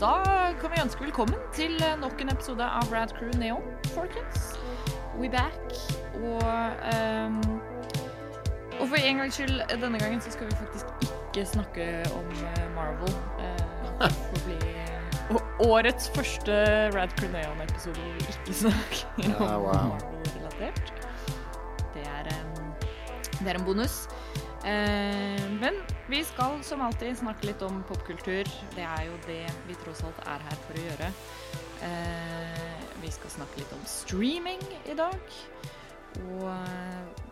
Da kan vi ønske velkommen til nok en episode av Rad Crew Neon, folkens. We back. Og, um, og for en gangs skyld denne gangen så skal vi faktisk ikke snakke om eh, Marvel. Uh, for bli årets første Rad Crew Neon-episode hvor vi ikke snakker om Ja, wow. Marvel-relatert. Det er, det er en bonus. Uh, men vi skal som alltid snakke litt om popkultur. Det er jo det vi tross alt er her for å gjøre. Eh, vi skal snakke litt om streaming i dag. Og eh,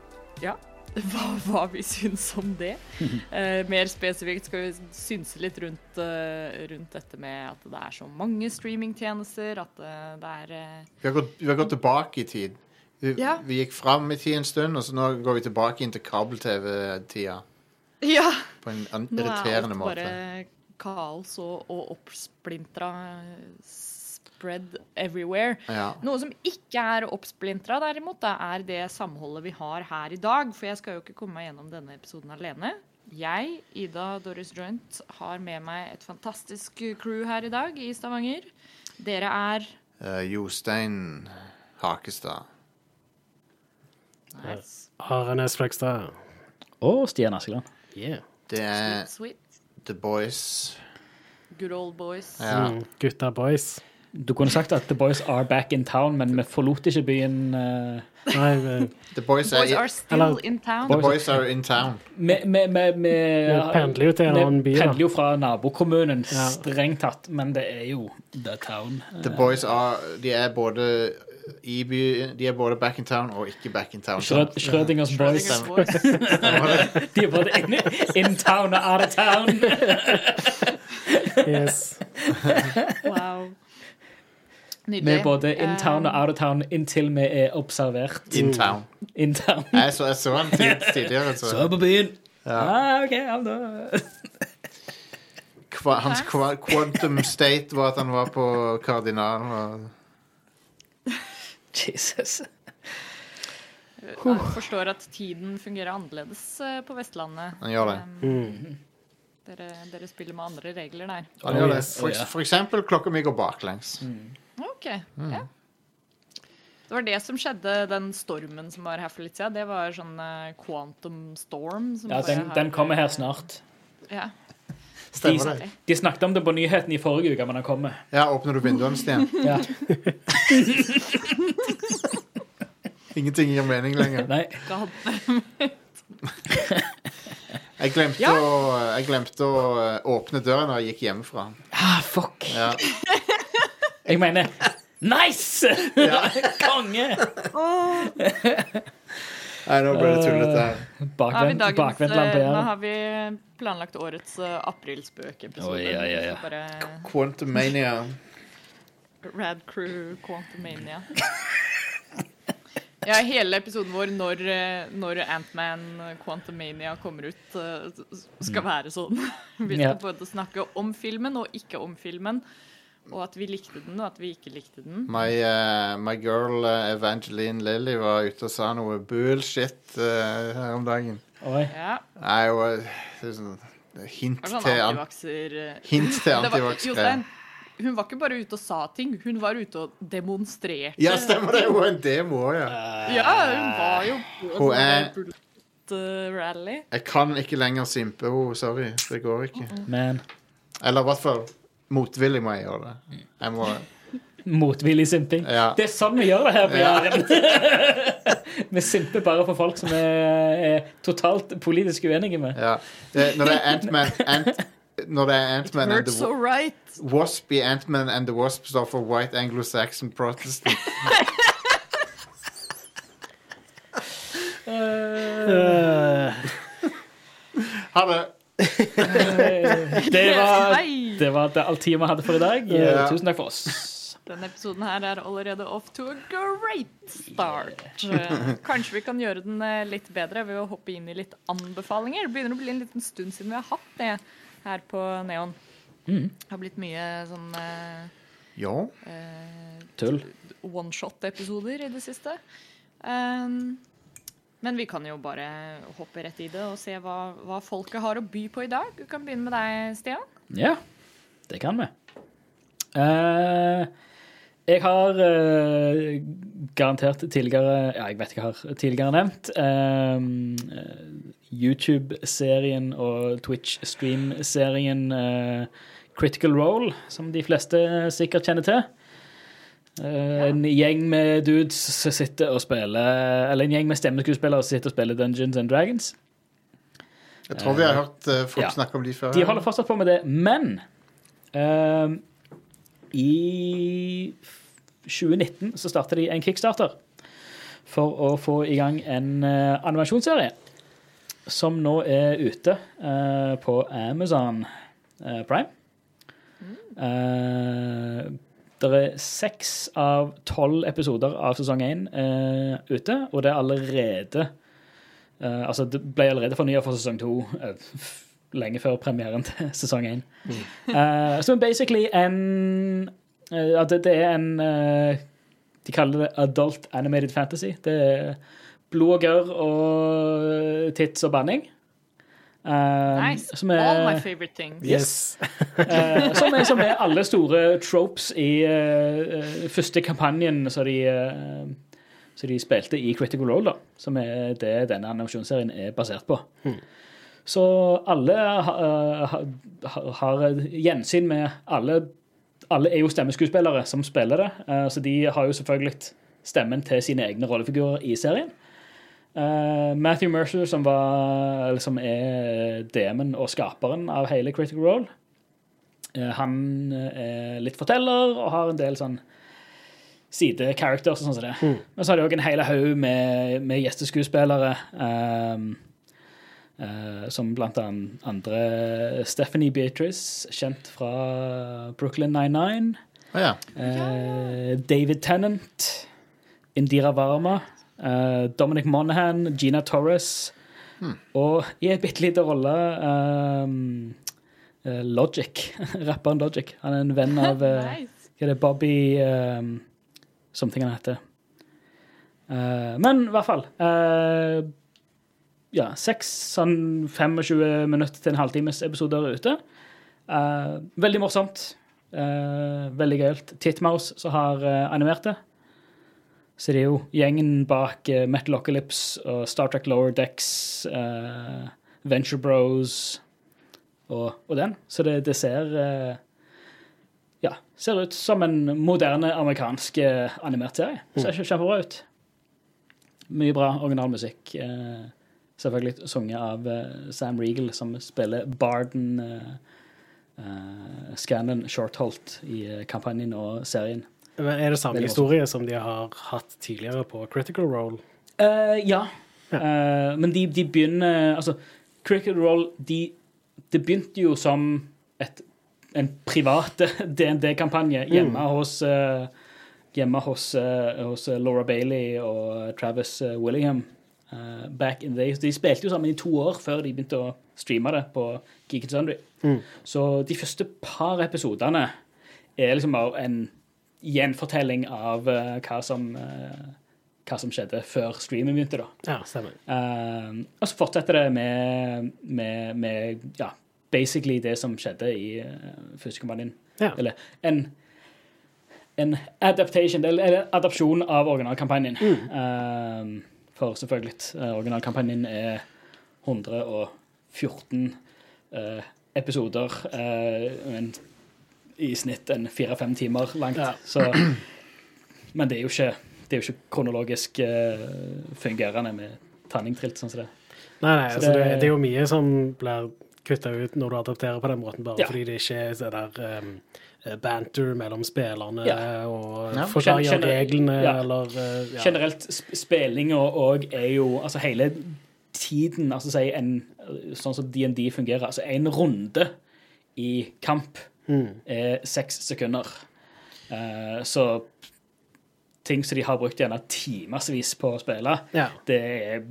ja, hva, hva vi syns om det. Eh, mer spesifikt skal vi synse litt rundt, eh, rundt dette med at det er så mange streamingtjenester, at eh, det er Vi har, gått, vi har gått tilbake i tid. Vi, Ja. vi gikk fram i tid en stund, og så nå går vi tilbake inn til kabel-TV-tida. Ja! På en an- Nå er alt måte. bare kaos og, og oppsplintra spread everywhere. Ja. Noe som ikke er oppsplintra, derimot, da, er det samholdet vi har her i dag. For jeg skal jo ikke komme meg gjennom denne episoden alene. Jeg, Ida Doris Joint, har med meg et fantastisk crew her i dag i Stavanger. Dere er uh, Jostein Hakestad. nice. Arenes Flekstad. Og Stian Askeland. Yeah. Det er Sweet, sweet. The Boys. Good old boys. Ja. Mm, gutta boys. Du kunne sagt at The Boys are back in town, men vi forlot ikke byen. Uh, Nei, uh, The Boys Boys are still Eller- in town. The Boys are in town. Vi vi- vi- vi- Vi pendler jo til en annen by, Vi pendler jo fra nabokommunen, Ja. strengt tatt, men det er jo The Town. The Boys are De er både i by De er både back in town og ikke back in town. Schrød, Schrødingers Boys. Boys. De er både in, in town og out of town. yes. Wow. Vi er både in town og out of town inntil vi er observert. In town. In town. Jeg så, jeg så han tidligere. Så. Så på byen. Ja. Ah, OK, han da. Hans kva, quantum state var at han var på Kardinalen. Og, Jesus. Jeg forstår at tiden fungerer annerledes eh, på Vestlandet. Han gjør det. Um, dere, dere spiller med andre regler der. han gjør det. For, Oh, for eksempel klokka mi går baklengs. OK. Ja. Det var det som skjedde, den stormen som var her for litt siden. Det var sånn eh, quantum storm. Som Ja, den, den kommer her snart. Ja. Stemmer det? De snakket om det på nyheten i forrige uke, men han kommer. Ja, åpner du vinduene, Stian? Ja. Ingenting gir mening lenger. Nei. Jeg glemte, Ja. å, jeg glemte å eh, åpne døren da jeg gikk hjemmefra. Ah, fuck. Ja. Jeg mener Nice! Konge! Nei, nå ble det tullete Uh, bakvendt, har ja. Bakvend, dagens, bakvendtlampe eh, nå har vi planlagt årets uh, aprilspøkepisode. Oh, ja, ja, ja. Bare Quantumania. Rad Crew Quantumania. Ja, hele episoden vår når, eh, når Antman Quantumania kommer ut, eh, skal være sånn. Vi skal både snakke om filmen og ikke om filmen. Og at vi likte den, og at vi ikke likte den. My, uh, my girl uh, Evangeline Lilly var ute og sa noe bullshit uh, her om dagen. Oi. Ja, Nei, var er sånn, hint var sånn til, antivakser... hint til var. Jostein, hun var ikke bare ute og sa ting, hun var ute og demonstrerte. Ja, stemmer det! Hun er en demo òg, ja. Ja, hun var jo Hun er- rally. Jeg kan ikke lenger simpe henne. Sorry. Det går ikke. Men Eller i hvert fall motvillig må jeg gjøre det. Jeg må motvillig simping. Ja. Det er sånn vi gjør det her på Ja. Vi simper bare for folk som er, er totalt politisk uenige med. ja. Det, når det er Ant-Man Ant, Når det er Ant-Man and the so right. Wasp i Ant-Man and the Wasp står for White Anglo-Saxon Protestant. uh. Ha det! Det var, det var det all tida vi hadde for i dag. Yeah. Tusen takk for oss. Denne episoden her er allerede off to a great start. Eh, Kanskje vi kan gjøre den eh, litt bedre ved å hoppe inn i litt anbefalinger. Det begynner å bli en liten stund siden vi har hatt det her på Neon. Mm. Det har blitt mye sånn eh, Ja. eh, Tull. one-shot-episoder i det siste. Um, men vi kan jo bare hoppe rett i det og se hva, hva folket har å by på i dag. Vi kan begynne med deg, Stian. Ja, det kan vi. Uh, jeg har uh, garantert tidligere Ja, jeg vet ikke, jeg har tidligere nevnt uh, YouTube-serien og Twitch-stream-serien Critical Role, som de fleste sikkert kjenner til. Eh, En gjeng med dudes som sitter og spiller Eller en gjeng med stemmeskuespillere som sitter og spiller Dungeons and Dragons. Jeg tror vi har hørt eh, folk Ja. snakke om de før. De holder fortsatt på med det, men eh, i 2019 så startet de en kickstarter for å få i gang en eh, animasjonsserie som nå er ute uh, på Amazon eh, Prime. Uh, det er seks av tolv episoder av sesong én eh, ute, og det er allerede eh, Altså, det ble allerede fornya for sesong to eh, lenge før premieren til sesong én. Eh, som basically en uh, det, det er en uh, De kaller det adult animated fantasy. Det er blod og gørr og tits og banning. Eh, Nice. Som er, All my favorite things. Yes. Eh, som, er, som er alle store tropes i eh, eh, første kampanjen som de, eh, de spilte i Critical Role, da, som er det denne animasjonsserien er basert på. Så alle ha, ha, ha, har gjensyn med alle Alle er jo stemmeskuespillere som spiller det, eh, så de har jo selvfølgelig stemmen til sine egne rollefigurer i serien. Eh, Matthew Mercer, som, var, eller som er DM-en og skaperen av hele Critical Role, uh, han er litt forteller og har en del sånn sidecharacters og sånn som det. Men så har de òg en hel haug med, med gjesteskuespillere. Um, uh, som blant annet andre Stephanie Beatrice, kjent fra Brooklyn 99. Oh, ja. Eh, David Tennant, Indira Varma, eh, Dominic Monaghan, Gina Torres og i en bitte liten rolle eh, Logic. Rapperen Logic. Han er en venn av Nice. Hva er det Bobby um, Something han heter. Uh, men i hvert fall uh, Ja, seks sånn 25 minutter til en halvtimes episoder ute. Uh, veldig morsomt. Eh, veldig gøyalt. Titmouse som har animert det. Så det er jo gjengen bak uh, Metal Ocalypse og Star Trek Lower Decks, uh, Venture Bros og, og den. Så det, det ser uh, ja, ser ut som en moderne amerikansk uh, animert serie. Ser kjempe- kjempebra ut. Mye bra originalmusikk. Eh, selvfølgelig sunget av eh, Sam Regal, som spiller Barden eh, eh, Scanlon Shortholt i eh, kampanjen og serien. Men er det samme det historie som de har hatt tidligere på Critical Role? Uh, ja. Eh, men de, de begynner Altså, Role, Roll de, Det begynte jo som et, en privat DND-kampanje hjemme hos uh, Hjemme hos, eh, hos Laura Bailey og Travis Willingham. back in the days. De spilte jo sammen i to år før de begynte å streame det på Geek and Sundry. Så de første par episodene er liksom bare en gjenfortelling av uh, hva som uh, hva som skjedde før streamen begynte. da. Ja, stemmer. Uh, og så fortsetter det med, med, med ja, basically det som skjedde i første kampanjen. Ja. Eller en, en adaptation, eller en adopsjon av originalkampanjen. Eh, for selvfølgelig, originalkampanjen er 114 eh, episoder, Uh, i snitt en fire-fem timer langt. Ja. Så, men det er jo ikke, det er jo ikke kronologisk uh, fungerende med tanningtrilt sånn som det. Nei, nei, Så altså det, det- det er jo mye som blir kutta ut når du adapterer på den måten, bare Ja. fordi det ikke er det der um, banter mellom spillerne Ja. og Ja. forklarer av reglene, ja. eller uh, ja. Generelt sp spillinga òg er jo Altså hele tiden Altså si en Sånn som DND fungerer. Altså en runde i kamp Mm. er seks sekunder. Eh, så ting som de har brukt gjerne timevis på å spille, Ja. det er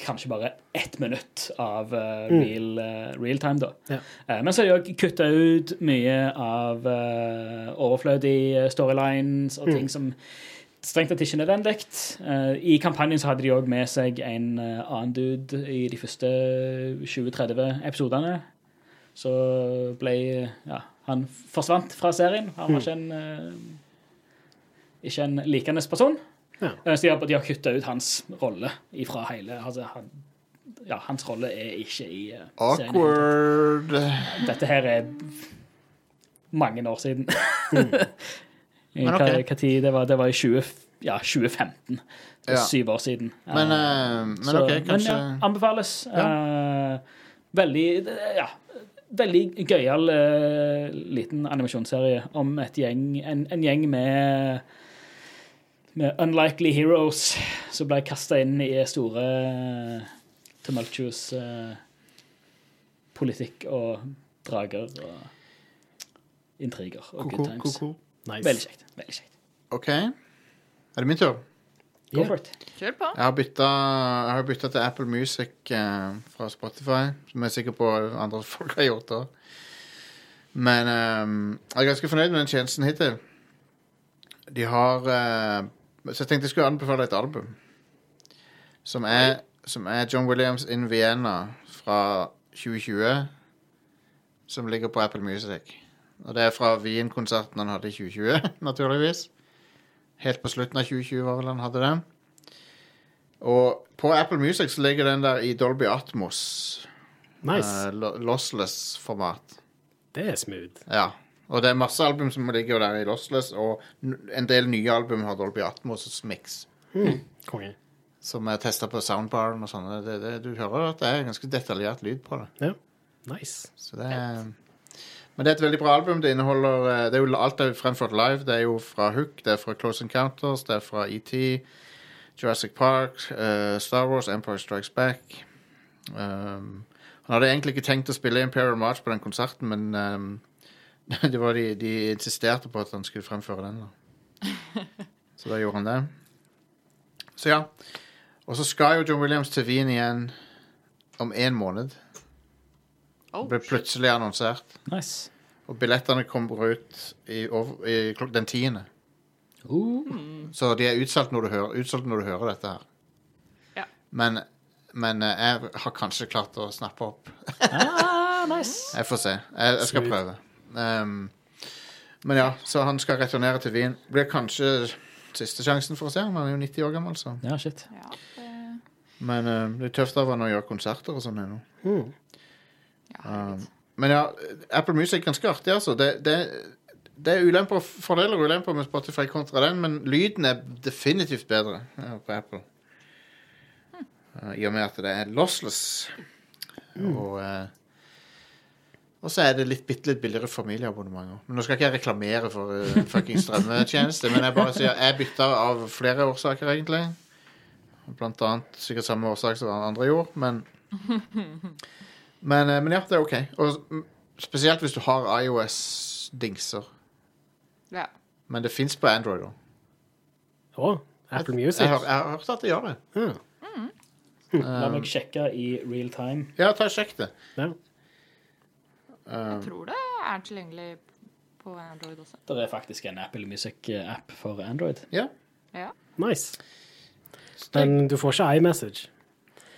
kanskje bare ett minutt av Mm. real, uh, real time, da. Ja. Uh, men så har de òg kutta ut mye av uh, overflødige storylines og ting som strengt tatt ikke er nødvendig. I kampanjen så hadde de òg med seg en annen dude i de første 20-30 episodene. Så ble ja, Han forsvant fra serien. Han var ikke en eh, ikke en likende person. Ja. Så de har, de har kutta ut hans rolle ifra hele altså, han, Ja, hans rolle er ikke i Awkward. serien. Awkward. Dette her er mange år siden. mm. Men hva, ok. hva tid det var? Det var i 20, ja, 2015. Det er Ja. Syv år siden. Men, eh, men så- OK, kanskje Men ja, anbefales. Eh, veldig Ja. Veldig gøyal uh, liten animasjonsserie om et gjeng, en, en gjeng med med unlikely heroes som ble kasta inn i store tumultuous uh, politikk og drager og intriger og good times. Ko-ko. Nice. Veldig kjekt. veldig kjekt. OK. Er det min tur? Go yeah. for it. Kjør på. Jeg har bytta, jeg har bytta til Apple Music eh, fra Spotify, som jeg er sikker på andre folk har gjort òg. Men eh, jeg er ganske fornøyd med den tjenesten hittil. De har eh, Så jeg tenkte jeg skulle anbefale et album. Som er, som er John Williams in Vienna fra 2020. Som ligger på Apple Music. Og det er fra Wien-konserten han hadde i 2020, naturligvis. Helt på slutten av 2020 var vel han hadde den. Og på Apple Music så ligger den der i Dolby Atmos. nice. eh, lossless format. Det er smooth. Ja. Og det er masse album som ligger der i lossless, og en del nye album har Dolby Atmos mix. Konge. Som er testa på soundbaren og sånn. Det, det, du hører at det er ganske detaljert lyd på det. Ja. Nice. Så det er, men det er et veldig bra album. Det inneholder eh, det er jo Alt er fremført live. Det er jo fra Hook, det er fra Close Encounters, det er fra ET, Jurassic Park, uh, Star Wars, Empire Strikes Back. Um, han hadde egentlig ikke tenkt å spille Imperial March på den konserten, men um, det var de, de insisterte på at han skulle fremføre den. Da. Så da gjorde han det. Så ja. Og så skal jo John Williams til Wien igjen om én måned. Oh, Ble plutselig annonsert. Nice. Og billettene kommer ut i, over, i klok den tiende. Uh, Så de er utsolgt når, du hører- utsolgt når du hører dette her. Ja. Men, men eh, jeg har kanskje klart å snappe opp. ah, nice. Jeg får se. Jeg, jeg skal prøve. Um, men ja, så han skal returnere til Wien. Blir kanskje siste sjansen for å se ham. Han er jo 90 år gammel, så. Ja, shit. Ja, det, Men eh, det er tøft av han å gjøre konserter og sånn ennå. Mm. Ja, Um, men ja, Apple Music er ganske artig, altså. Det, det, det er ulemper, fordeler og ulemper med Spotify kontra den, men lyden er definitivt bedre ja, på Apple. Uh, I og med at det er lossless. Og, uh, og så er det litt, bitte litt billigere familieabonnementer. Men Nå skal ikke jeg reklamere for uh, en fucking strømmetjeneste, men jeg bare sier jeg bytta av flere årsaker, egentlig. Blant annet sikkert samme årsak som andre gjorde, men men, eh, men ja, det er OK. Og mm, spesielt hvis du har iOS-dingser. ja. Men det fins på Android òg. Å, Apple Jeg, Music. Jeg, jeg har hørt at det gjør det. Ja. La meg sjekke i real time. Ja, ta og sjekk det. Ja. Jeg tror det er tilgjengelig på Android også. Det er faktisk en Apple Music-app for Android. Ja. Ja. Nice. Men du får ikke iMessage.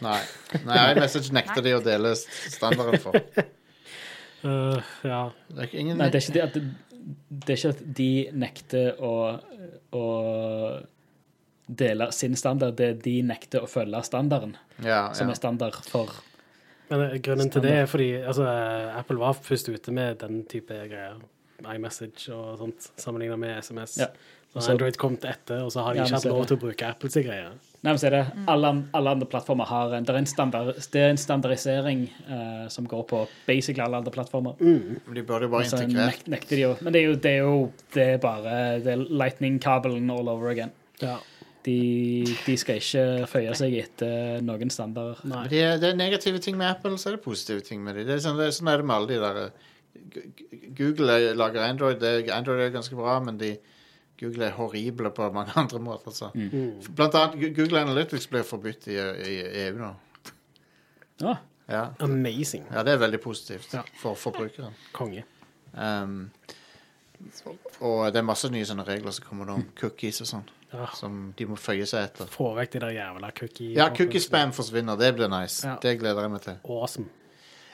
Nei. Nei, iMessage nekter de å dele standarden for. Uh, ja. Det er ikke ingen Nei, det er ikke det at, det er ikke at de nekter å, å dele sin standard, det er de nekter å følge standarden, ja, som er standard for Men Grunnen grunnen til det er fordi altså, eh, Apple var først ute med den type greier. iMessage og sånt, sammenlignet med SMS. Ja. Så har Android kom til etter, og så har de Ja, ikke hatt lov til å bruke Apples greier. Nei, men så er det alle, alle andre plattformer har en, det er en, standard, det er en standardisering eh, som går på basically alle andre plattformer. De burde jo bare integrert nek, nekter de jo Men det er jo, det er jo det er bare det er lightning-kabelen all over again. Ja. De, de skal ikke føye seg etter noen standarder. Nei. Det er, det er negative ting med Apple, så er det positive ting med dem. Det er sånn, det er, sånn er det med alle de der Google er, lager Android. Android er ganske bra, men de, Google er horrible på mange andre måter. Så. Blant annet Google Analytics blir forbudt i, i EU nå. Ja, Ja. Amazing. ja, det er veldig positivt Ja. for forbrukeren. Konge. Um, og det er masse nye sånne regler som kommer nå, om cookies og sånn, Ja. som de må føye seg etter. Få vekk de der jævla cookie... Ja, cookiespam forsvinner. Det blir nice. Ja. Det gleder jeg meg til. Awesome.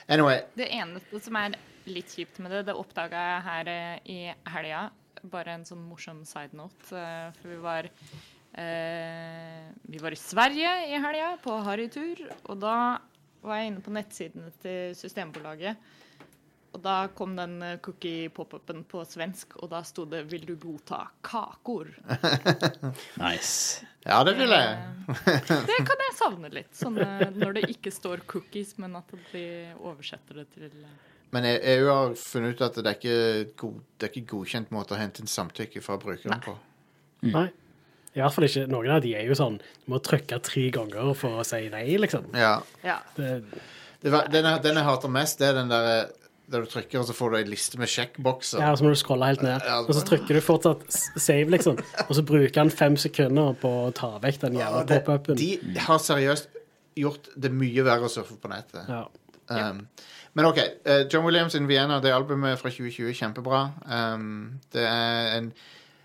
Anyway, Det eneste som er litt kjipt med det. Det oppdaga jeg her eh, i helga. Bare en sånn morsom side note. eh, for vi var eh, Vi var i Sverige i helga, på harrytur. Og da var jeg inne på nettsidene til Systembolaget. Og da kom den eh, cookie-pop-upen på svensk, og da sto det 'Vil du godta kakor?' Nice. Ja, det vil jeg. Det kan jeg savne litt. Sånn, når det ikke står 'cookies', men at de oversetter det til Men E- EU har funnet ut at det er ikke, god, det er ikke godkjent måte å hente inn samtykke fra brukeren på. Nei. I hvert fall ikke. Noen av de er jo sånn Du må trykke tre ganger for å si nei, liksom. Ja. Ja. Det, Det var, den, jeg, den jeg hater mest, det er den der der du trykker, og så får du ei liste med sjekkbokser. ja, og så må du scrolle helt ned. Ja, Og så trykker du fortsatt save, liksom. Og så bruker han fem sekunder på å ta vekk den jævla pop-upen. de har seriøst gjort det mye verre å surfe på nettet. Ja. Um, men OK. Uh, John Williams in Vienna, det albumet fra 2020, kjempebra. Um, det er en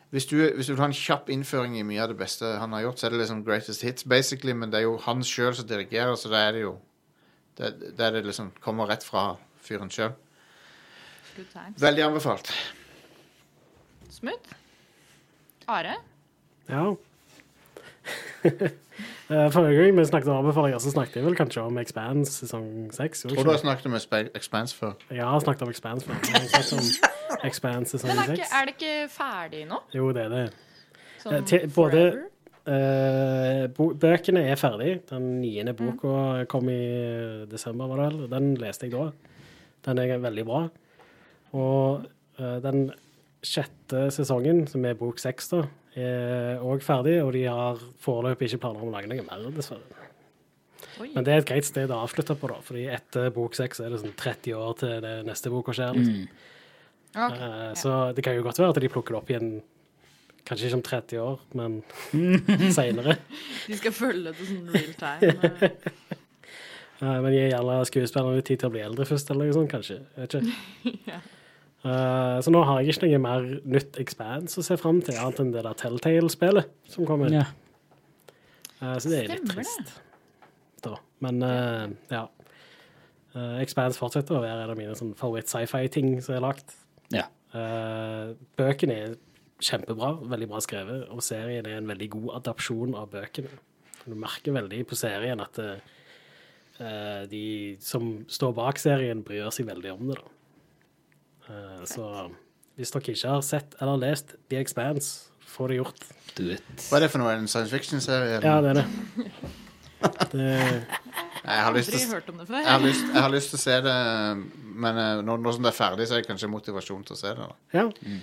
hvis du, hvis du vil ha en kjapp innføring i mye av det beste han har gjort, så er det liksom Greatest Hits, basically, men det er jo han sjøl som dirigerer, så da er det jo Det, det er det liksom kommer rett fra fyren sjøl. Veldig anbefalt. Smooth. Are? ja. Eh, Forrige gang vi snakket om anbefalinger, så snakket jeg vel kanskje om Expanse sesong seks. Tror du har snakket om Expanse før? Jeg har snakket om Expanse før. Jeg har snakket om Expanse sesong Men er, ikke, seks. er det ikke ferdig nå? Jo, det er det. Sånn Eh, til- både-? Eh, bøkene er ferdig. Den niende boka kom i desember, var det vel. Den leste jeg da. Den er veldig bra. Og uh, den sjette sesongen, som er bok seks, da, òg ferdig. Og de har foreløpig ikke planer om å lage noe mer, dessverre. Oi. Men det er et greit sted å avslutte på, da. Fordi etter bok seks er det sånn 30 år til det neste boka skjer. Liksom. Ok. Eh, så det kan jo godt være at de plukker det opp igjen Kanskje ikke om 30 år, men seinere. De skal følge det sånn real time. Uh, men gi gjerne skuespillerne tid til å bli eldre først, eller noe sånt, kanskje. Jeg vet ikke. Ja. Uh, så nå har jeg ikke noe mer nytt Expanse å se fram til, annet enn det der Telltale-spillet som kommer. Ja. Uh, så det er litt trist. Da. Men uh, ja. Uh, Expanse fortsetter å være en av mine sånn favoritt-sci-fi-ting som er lagt. Ja. Uh, bøkene er kjempebra, veldig bra skrevet, og serien er en veldig god adapsjon av bøkene. Du merker veldig på serien at de som står bak serien, bryr seg veldig om det. da. Uh, så hvis dere ikke har sett eller lest The Expanse, få det gjort. Do it. Hva er det for noe? En science fiction-serie? Ja, det er det. det Jeg har lyst til Jeg har, lyst, jeg har lyst til å se det, men eh, nå, nå som det er ferdig, så er det kanskje motivasjon til å se det. Da. Ja. Mm.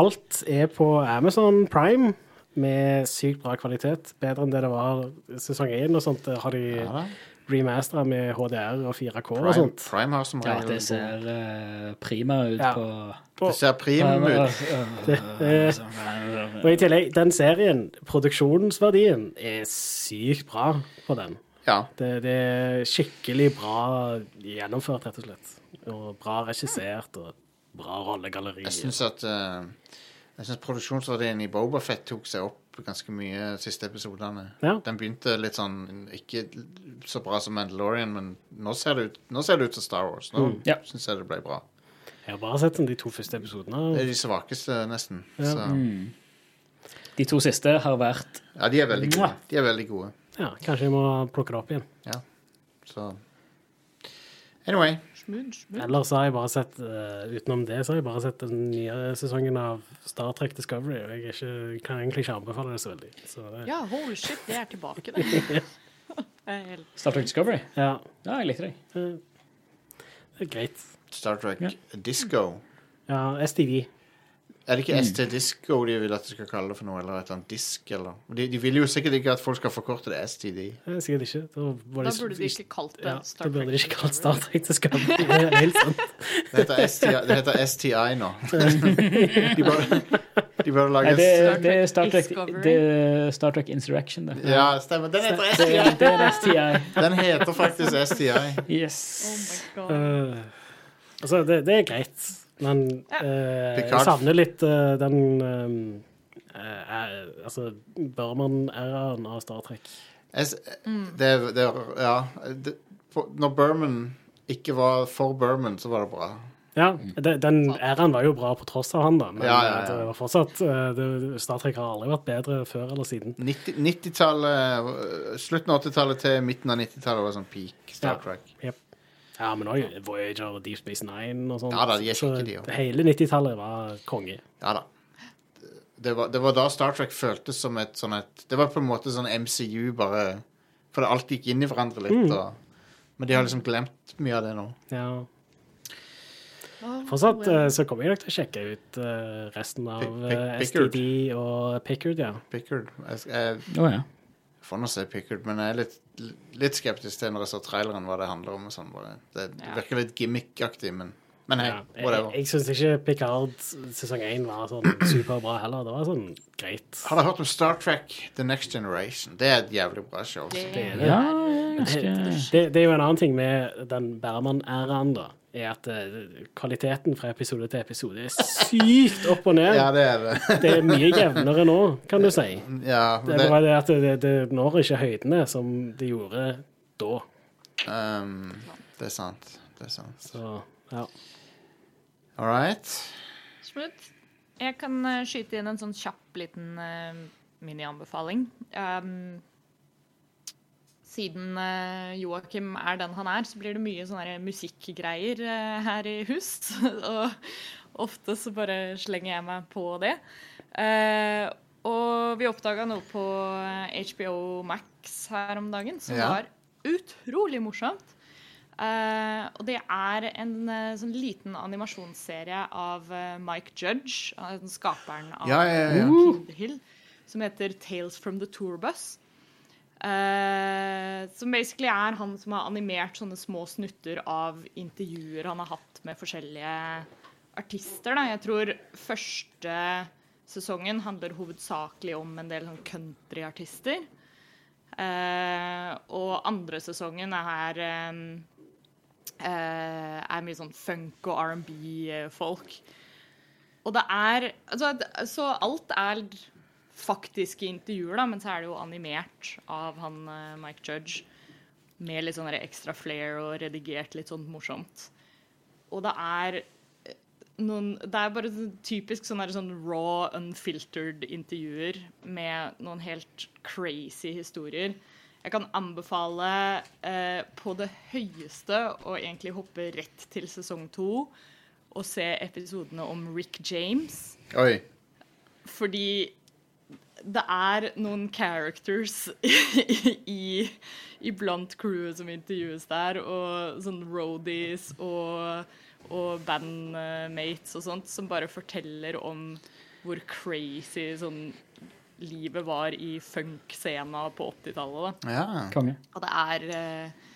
alt er på Amazon Prime med sykt bra kvalitet. Bedre enn det det var sesong 1 og sånt. Har de Ja. Remastera med HDR og 4K og Prime, sånt. Prime har som Ja, det ser uh, prima ut Ja. på Det ser prim ut. Eh, Og i tillegg, den serien, produksjonsverdien, er sykt bra på den. Ja. Det, det er skikkelig bra gjennomført, rett og slett. Og bra regissert og bra rollegalleri. Jeg syns at eh, Jeg synes produksjonsverdien i Bobafett tok seg opp ganske mye de siste episodene. Ja. Den begynte litt sånn Ikke så bra som Mandalorian, men nå ser det ut, nå ser det ut som Star Wars. Nå Mm. Ja. syns jeg det ble bra. Jeg har bare sett de to første episodene. Det er de svakeste, nesten. Ja. Så, De to siste har vært ja, de er veldig gode. De er veldig gode. Ja, kanskje jeg må plukke det opp igjen. Ja. Så Anyway. Smooth, så Ellers har jeg bare sett uh, utenom det, så har jeg bare sett den nye sesongen av Star Trek Discovery. Og jeg ikke, kan egentlig ikke anbefale det så veldig. Så uh. Ja, holy shit, det er tilbake, det. Helt- Star Trek Discovery. ja, Ja, jeg likte det. Uh, det er greit. Star Trek Ja. Disco. Ja, STV. Er det ikke ST Disco de vil at de skal kalle det for noe, eller et eller annet disk, eller De, de vil jo sikkert ikke at folk skal forkorte det STD. Eh, Sikkert ikke. Da, var Da burde de ikke kalt det ja, Star Da burde de ikke kalt Star Trek Discovery. Det er helt sant. Det heter STI, det heter STI nå. de burde, de burde lage Nei, det, det er Star Trek, det er Star Trek Insurrection, det. Ja, stemmer. Den heter STI. Det, det er STI. Den heter faktisk STI. Yes. Oh my god. Uh, altså, det, det er greit, men Ja. eh, jeg savner litt eh, den eh, eh, Altså Burman-æraen av Star Trek. S det, det, ja. Det, når Berman ikke var for Berman, så var det bra. Ja, det- den æraen var jo bra på tross av han, da. Men Ja, ja, ja. det var fortsatt eh, det, Star Trek har aldri vært bedre før eller siden. 90 90-tallet øh, Slutten av 80-tallet til midten av 90-tallet var sånn peak Star Ja. Trek. Yep. Ja, men òg Voyager og Deep Space Nine og sånt. Ja da, de er kjekke, de også. hele 90-tallet var konge. Ja da. Det var, det var da Star Trek føltes som et sånn et Det var på en måte sånn MCU, bare For alt gikk inn i hverandre litt. Mm. Og, men de har liksom glemt mye av det nå. Ja. Fortsatt well. eh, så kommer jeg nok til å sjekke ut eh, resten av Pick- Pick- eh, Pickard. STD og Pickard, ja. Pickard. Jeg, jeg oh, ja. Får nå se Pickard, men jeg er litt, litt skeptisk til når jeg så traileren hva det handler om. Og sånn. Det, det Ja. virker litt gimmickaktig, men, men hei, ja. Whatever. jeg syns ikke Picard sesong én var sånn superbra heller. Det var sånn greit. Har dere hørt om Star Trek The Next Generation? Det er et jævlig bra show. Det det det. Det, det, det er jo en annen ting med den Bærmann-æraen, da. Er at eh, kvaliteten fra episode til episode er sykt opp og ned. Ja, det er det. Det er mye jevnere nå, kan du si. ja, Det er bare det at det, det når ikke høydene som det gjorde da. um, det er sant. Det er sant. Så ja. All right. Smooth. Jeg kan eh, skyte inn en sånn kjapp liten uh, minianbefaling. Um, siden uh, Joakim er den han er, så blir det mye sånne musikkgreier eh, her i hus. og ofte så bare slenger jeg meg på det. Eh, og vi oppdaga noe på HBO Max her om dagen som Ja. var utrolig morsomt. Eh, og det er en eh, sånn liten animasjonsserie av eh, Mike Judge, eh, skaperen av Ja, ja, ja. Kinderhill, Hill, som heter Tales from the Tourbus. Eh, som basically er han som har animert sånne små snutter av intervjuer han har hatt med forskjellige artister. Da. Jeg tror første sesongen handler hovedsakelig om en del sånn countryartister. Uh, og andre sesongen er um, uh, er mye sånn funk og R&B-folk. Og det er altså, Så alt er faktiske intervjuer, da, men så er det jo animert av han eh, Mike Judge. Med litt sånn ekstra flair og redigert litt sånn morsomt. Og det er eh, noen Det er bare sånn typisk sånn, sånn raw, unfiltered intervjuer med noen helt crazy historier. Jeg kan anbefale eh, på det høyeste å egentlig hoppe rett til sesong to og se episodene om Rick James. Oi. Fordi det er noen characters i, iblant crewet som intervjues der, og sånn roadies og, og bandmates og sånt, som bare forteller om hvor crazy sånn livet var i funk-scena på 80-tallet. da. Ja. konge. Og det er uh,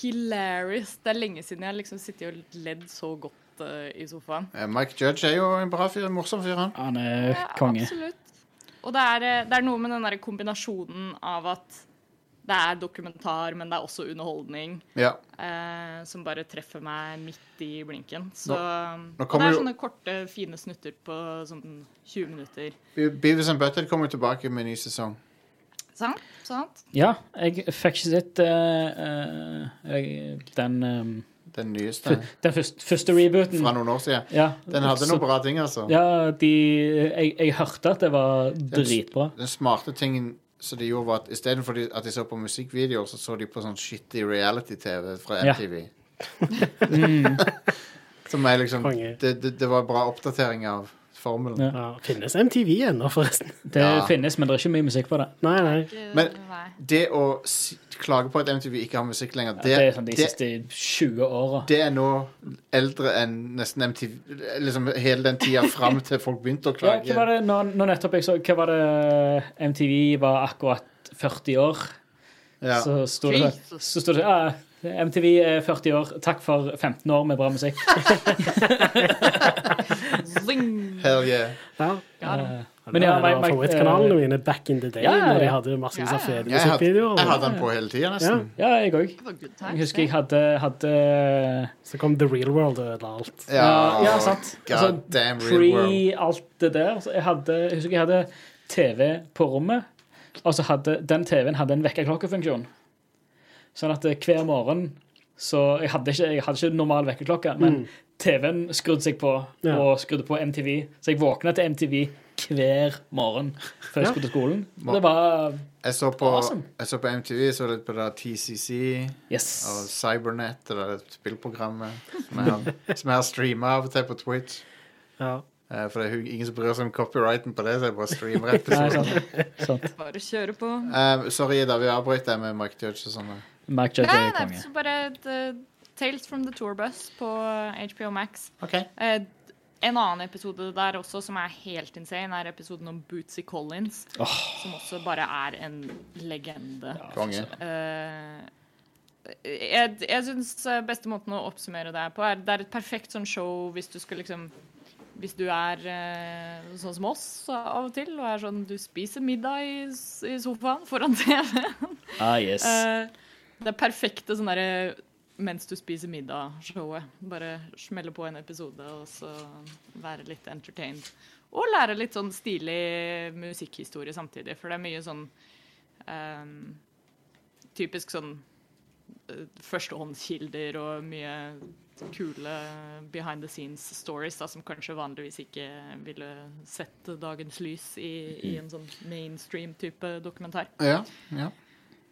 hilarious. Det er lenge siden jeg har liksom sittet og ledd så godt uh, i sofaen. Eh, Mike Judge er jo en bra fyr. En morsom fyr, han. Han er Ja. Absolutt. Og det er, eh, det er noe med den der kombinasjonen av at det er dokumentar, men det er også underholdning, Ja. eh, som bare treffer meg midt i blinken. Så, nå og det er jo- sånne korte, fine snutter på sånn 20 minutter. Be- Beavis and Butthead kommer tilbake med en ny sesong. Sant? Sant? Ja, jeg fikk ikke sett uh, uh, den um, Den nyeste. Den første, første rebooten. Fra noen år siden. Ja, Den hadde noen bra ting, altså. Ja, de jeg, jeg hørte at det var dritbra. Den smarte tingen som de gjorde, var at istedenfor de- at de så på musikkvideoer, så så de på sånn shitty reality-TV fra Ja. MTV. Mm. Som er liksom det, det, det var bra oppdatering av formelen. Ja. Ja, finnes MTV ennå, forresten? Det Ja. finnes, men det er ikke mye musikk på det. Nei, nei. Men- Det å si, klage på at MTV ikke har musikk lenger, Det, det, er sånn de det, siste 20 åra. det er nå eldre enn nesten MTV Liksom hele den tida fram til folk begynte å Ja, klage. hva var det nå, nå nettopp jeg så Hva var det MTV var akkurat 40 år? Ja. Så sto det, Jesus. så sto det ja, MTV er 40 år. Takk for 15 år med bra musikk. Hell yeah. Ja. Ja. Eh, Men ja, det var favorittkanalene mine back in the day, Ja, ja, når de hadde masse Ja, ja. fede Jeg hadde, musikkvideoer. jeg hadde den på hele tida, nesten. Ja. Ja, jeg òg. Jeg husker jeg hadde, hadde Så kom The Real World og ødela alt. Ja, ja, sant. Altså, damn real world. Pre alt det der. Så jeg, hadde, jeg husker jeg hadde TV på rommet, og så hadde den TV-en hadde en vekkerklokkefunksjon. Sånn at eh, hver morgen Så jeg hadde ikke, jeg hadde ikke normal vekkerklokke, men TV-en skrudde seg på, Ja. og skrudde på MTV. Så jeg våkna til MTV hver morgen før jeg Ja. skulle til skolen. Det var Jeg så på, Awesome. jeg så på MTV, så litt på det TCC Yes. og Cybernet, det der spillprogrammet som jeg har, som jeg har streama av og til på Twitch. Ja. Eh, For det er ingen som bryr seg om copyrighten på det, så jeg bare streamer episoden. Bare kjøre på. Um, sorry, da vi avbryter med Mike Judge og sånn. Mike Judge er konge. Nei, bare et, eh, Tales from the Tour Bus på HBO Max. Okay. Eh, en annen episode der også som er helt insane, er episoden om Bootsy Collins. Som også bare er en legende. Konge. Eh, jeg jeg syns beste måten å oppsummere det her på, er det er et perfekt sånn show hvis du skal liksom Hvis du er eh, sånn som oss av og til, og er sånn du spiser middag i, i sofaen foran TV. Ah, yes. Eh, det er perfekte sånn derre mens du spiser middag-showet. Bare smelle på en episode og så være litt entertained. Og lære litt sånn stilig musikkhistorie samtidig, for det er mye sånn um, Typisk sånn uh, førstehåndskilder og mye kule behind the scenes stories da, som kanskje vanligvis ikke ville sett dagens lys i, i en sånn mainstream type dokumentar. Ja. ja.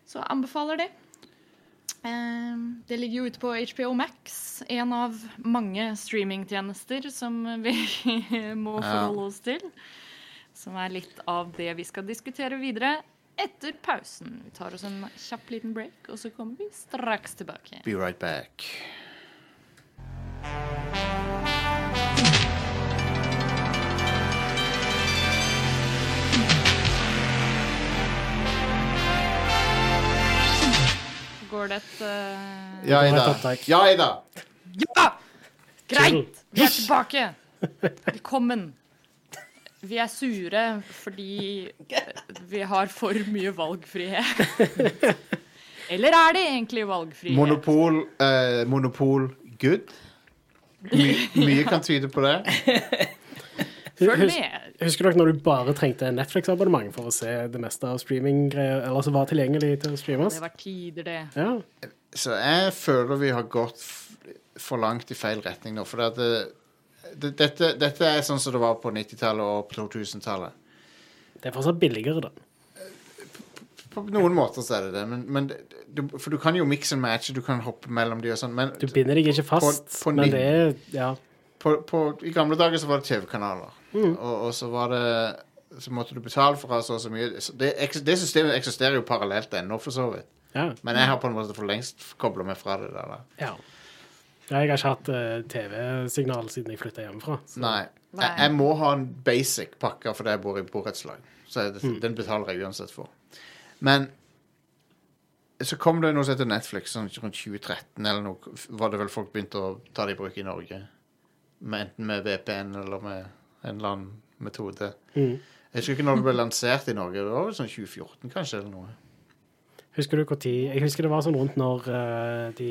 Så anbefaler det. Eh, Det ligger jo ute på HBO Max, en av mange streamingtjenester som vi må forholde oss til. Som er litt av det vi skal diskutere videre etter pausen. Vi tar oss en kjapp liten break, og så kommer vi straks tilbake. Be right back. Går det et uh... Ja, Ida. Ja, Ida. Ja! Greit! Vi er tilbake. Velkommen. Vi er sure fordi vi har for mye valgfrihet. Eller er det egentlig valgfrihet? Monopol, eh, monopol good. My, mye kan tyde på det. Følg med. Husker dere når du bare trengte Netflix-abonnement for å se det meste av streaminggreier, eller som var tilgjengelig til å streames? Det var tider, det. Ja. Så jeg føler vi har gått for langt i feil retning nå. For det, det, dette, dette er sånn som det var på 90-tallet og på 2000-tallet. Det er fortsatt billigere, da. På noen måter så er det det. Men, men du, for du kan jo mix and match, du kan hoppe mellom de og sånn. Men Du binder deg ikke fast, På- på men det er Ja. på, på, i gamle dager så var det TV-kanaler. Og, og så var det Så måtte du betale for så og så mye. Det, det systemet eksisterer jo parallelt ennå, for så vidt. ja. Men jeg har på en måte for lengst kobla meg fra det der. da. ja. Ja, Jeg har ikke hatt uh, TV-signal siden jeg flytta hjemmefra. så- Nei. Nei. Jeg, jeg må ha en basic pakke fordi jeg bor i borettslag. Så jeg, den betaler jeg uansett for. Men så kom det noe som heter Netflix sånn rundt 2013 eller noe. Var det vel folk begynte å ta det i bruk i Norge. Med, enten med VPN eller med en eller annen metode. Mm. Jeg husker ikke når det ble lansert i Norge. Det var vel sånn 2014 kanskje eller noe. Husker du hvor tid Jeg husker det var sånn rundt når eh, de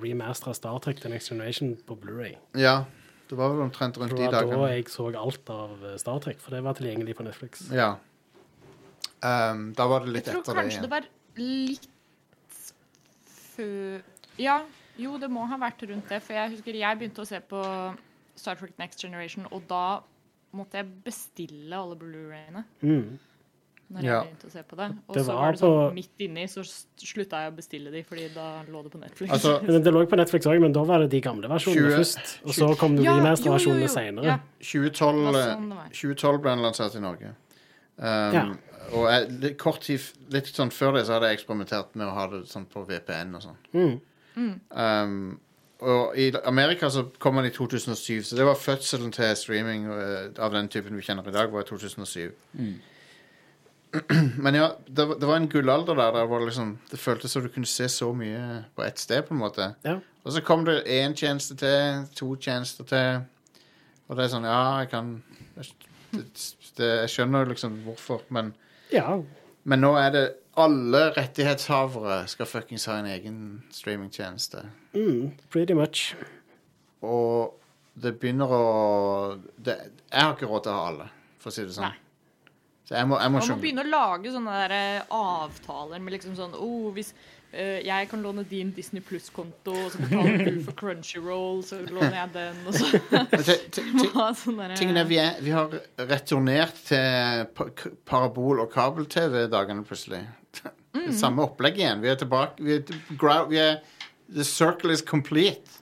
remastera Star Trek The Next Generation på Blu-ray. Ja, det var vel omtrent rundt Det var da jeg så alt av eh, Star Trek, for det var tilgjengelig på Netflix. Ja. Um, da var det litt etter det. Jeg tror kanskje det det var litt før Ja, jo, det må ha vært rundt det. For jeg husker jeg begynte å se på Star Trek Next Generation, og da måtte jeg bestille alle Blu-rayene. Mm. Når Ja. jeg begynte å se på det. Og Det så var det sånn på- midt inni, så slutta jeg å bestille de, fordi da lå det på Netflix. Altså, Det lå på Netflix òg, men da var det de gamle versjonene 20 først. Og så kom Ja, de jo, remaster-versjonene jo. senere. Ja. 2012, Det var eh, sånn 2012 ble den lansert i Norge. Um, Ja. Og jeg, litt, kort tid, litt sånn før det så hadde jeg eksperimentert med å ha det sånn på VPN og sånn. Mm. Um, og i Amerika så kom den i 2007, så det var fødselen til streaming eh, av den typen vi kjenner i dag, var i 2007. Men ja, det, var- det var en gullalder der. der var det, liksom, det føltes som du kunne se så mye på ett sted, på en måte. Ja. Og så kom det én tjeneste til, to tjenester til. Og det er sånn, ja, jeg kan Jeg, det, jeg skjønner liksom hvorfor, men, ja. men nå er det Alle rettighetshavere skal fuckings ha en egen streamingtjeneste. Mm, pretty much. Og det begynner å det, Jeg har ikke råd til å ha alle, for å si det sånn. Nei. Så jeg må, jeg må Man må skjønne begynne å lage sånne der, eh, avtaler med liksom sånn oh, hvis, uh, jeg kan låne din Disney Pluss-konto, og så betaler du for Crunchyroll, så låner jeg den, og så sånn derre- Tingen er, vi, er, vi har returnert til pa parabol- og kabel-TV-dagene plutselig. Mm. Det Samme opplegg igjen. Vi er tilbake vi er, til- vi er, The circle is complete.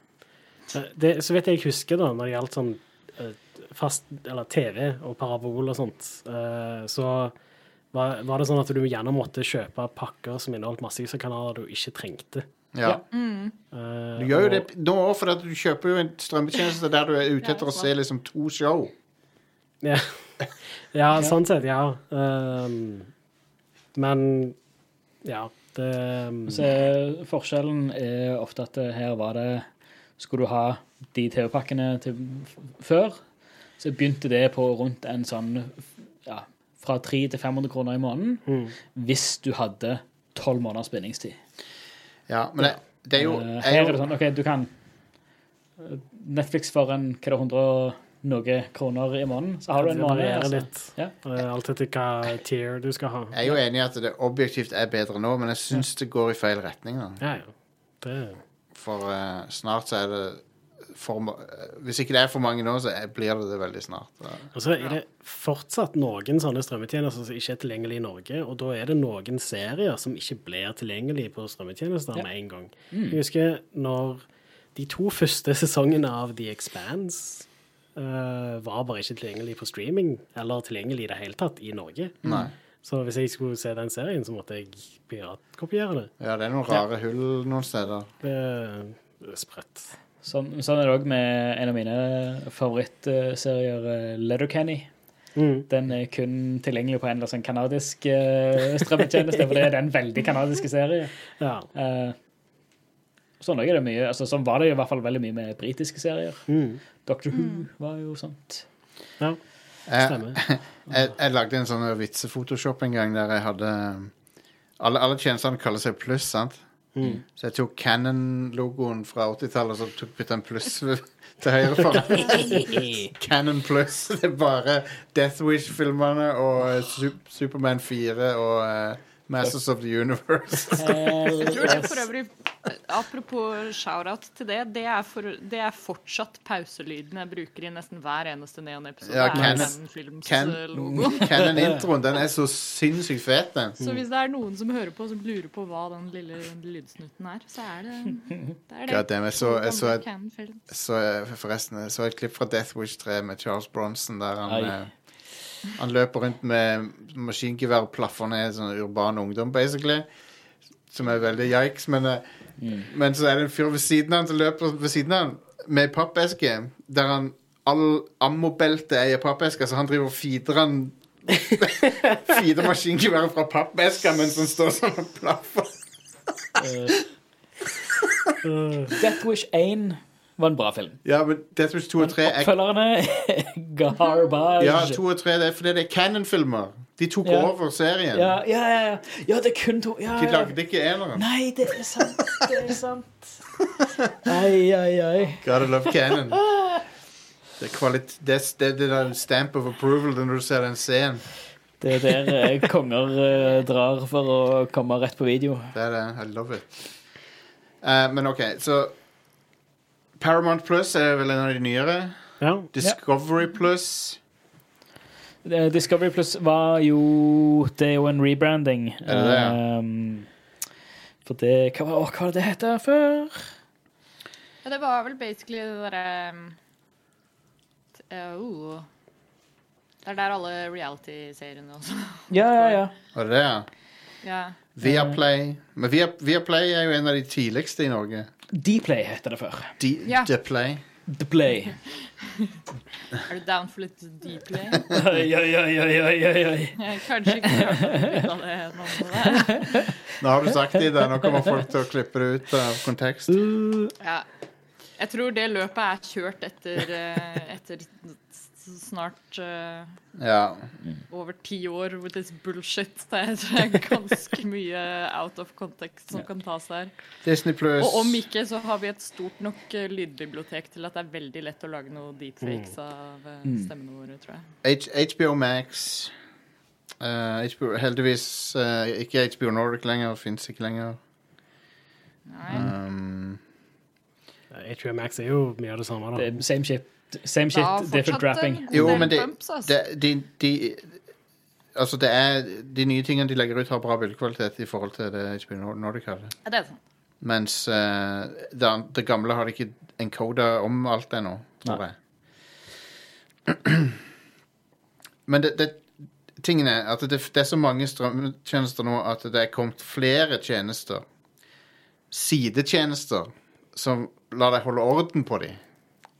Det, så vidt jeg husker, da, når det gjaldt sånn eh, fast Eller TV og parabol og sånt, eh, så var, var det sånn at du gjerne måtte kjøpe pakker som inneholdt massevis av kanaler du ikke trengte. Ja. Eh, Du gjør jo det nå òg, for at du kjøper jo en strømmetjeneste der du er ute etter å se liksom to show. Ja, ja sånn sett, ja. Um, men ja, det um, Så forskjellen er ofte at her var det Skulle du ha de TV-pakkene til før, så begynte det på rundt en sånn ja, fra 300 til 500 kroner i måneden mm. hvis du hadde tolv måneders bindingstid. Ja, men det, det er jo, Eh, er her er det sånn OK, du kan eh, Netflix for en hva er det, 100 og noe kroner i måneden, så har du en måned. Altså. litt. Ja. Alt etter hva tier du skal ha. Jeg er jo enig i at det objektivt er bedre nå, men jeg syns det går i feil retning. da Ja, ja. Det, For uh, snart så er det for, Hvis ikke det er for mange nå, så blir det det veldig snart. Ja. og så er det fortsatt noen sånne strømmetjenester som ikke er tilgjengelige i Norge, og da er det noen serier som ikke blir tilgjengelige på strømmetjenester Ja. med en gang. Jeg husker når de to første sesongene av The Expanse var bare ikke tilgjengelig på streaming, eller tilgjengelig i det hele tatt i Norge. Nei. Så hvis jeg skulle se den serien, så måtte jeg piratkopiere det. Ja, det er noen rare hull noen steder. Det er sprøtt. Sånn, sånn er det òg med en av mine favorittserier, Lettercanny. Letterkenny. Mm. Den er kun tilgjengelig på en eller annen sånn kanadisk uh, strømmetjeneste, for det er den veldig kanadiske serien. Ja. Uh, sånn, er det mye, altså, sånn var det i hvert fall veldig mye med britiske serier. Mm. Doctor Who var jo sånt. ja. Jeg, Stemmer. jeg, jeg lagde en sånn vitsefotoshop en gang der jeg hadde Alle, alle tjenestene kaller seg pluss, sant? Mm. Så jeg tok Cannon-logoen fra 80-tallet og så tok- puttet en pluss til høyre for den. Cannon pluss. Det er bare Death Wish-filmene og eh, Superman 4 og eh, Masters of the Universe. Jeg tror det for øvrig Apropos shout-out til det, det er, for, det er fortsatt pauselyden jeg bruker i nesten hver eneste Neon-episode. Ja, Films eh. Cannon-introen, den er så sinnssykt fet, den. Så hvis det er noen som hører på som lurer på hva den lille lydsnutten er, så er det det. Er det. Jeg så, jeg så, et, så jeg- forresten, jeg så et klipp fra Death Wish 3 med Charles Bronson der han, Ai. eh, han løper rundt med maskingevær og plaffer ned sånn urban ungdom, basically. Som er veldig yikes, men, mm. men så er det en fyr ved siden av han som løper ved siden av han med pappeske, der han all ammobeltet er i pappeska, så han driver og feeder han Feeder maskingeværet fra pappeska mens han står sånn og plaffer. Death Wish 1 var en bra film. Ja, men Death Wish 2 og 3 er Oppfølgerne garbage. Ja, 2 og 3 det er fordi det er Cannon-filmer. De tok Ja. over serien. ja, ja, ja, ja. det er kun to. Ja, De lagde ikke eneren. Nei, det er sant. Det er sant. Ai, ai, ai. Gotta love Cannon. Det er, kvalit det, er- det, er stamp of approval når du ser den scenen. Det er der eh, konger eh, drar for å komme rett på video. Det er det. I love it. Uh, men OK, så Paramount Plus er vel en av de nyere. Ja. Discovery Plus. Eh, Discovery Plus var jo Det er jo en rebranding. Er det det, ja? Um, for det Hva var, hva var det det het før? Ja, det var vel basically det derre um, t- eh, oh. Det er der alle reality-seriene også. Ja, ja, ja. Var det det, ja? ja. Viaplay. Men Via, Viaplay er jo en av de tidligste i Norge. Dplay heter det før. De, Ja. Deplay. Dplay. Er du down for litt Dplay? Oi, oi, oi, oi, oi. Jeg Kanskje ikke av det navnet. Nå har du sagt det, Ida. Nå kommer folk til å klippe det ut av kontekst. Ja. Jeg tror det løpet er kjørt etter, eh, etter snart uh, Ja. over ti år with this bullshit. Det er ganske mye out of context som Ja. kan tas her. Disney Plus. Og om ikke, så har vi et stort nok eh, lydbibliotek til at det er veldig lett å lage noe deepfakes av eh, Mm. stemmene våre, tror jeg. H HBO Max. Uh, HBO, heldigvis uh, ikke HBO Nordic lenger. Fins ikke lenger. Nei. Um, HBO Max er jo mye av det samme. Det da. er same shit, same shit different wrapping. Jo, men de, altså. de, de Altså, det er De nye tingene de legger ut, har bra bildekvalitet i forhold til det HBO Nordic hadde. Ja, det er sant. Mens uh, det, det gamle har de ikke encoda om alt ennå, tror Nei. jeg. Men det, det, tingen er at det, det er så mange strømtjenester nå at det er kommet flere tjenester, sidetjenester, som lar deg holde orden på dem.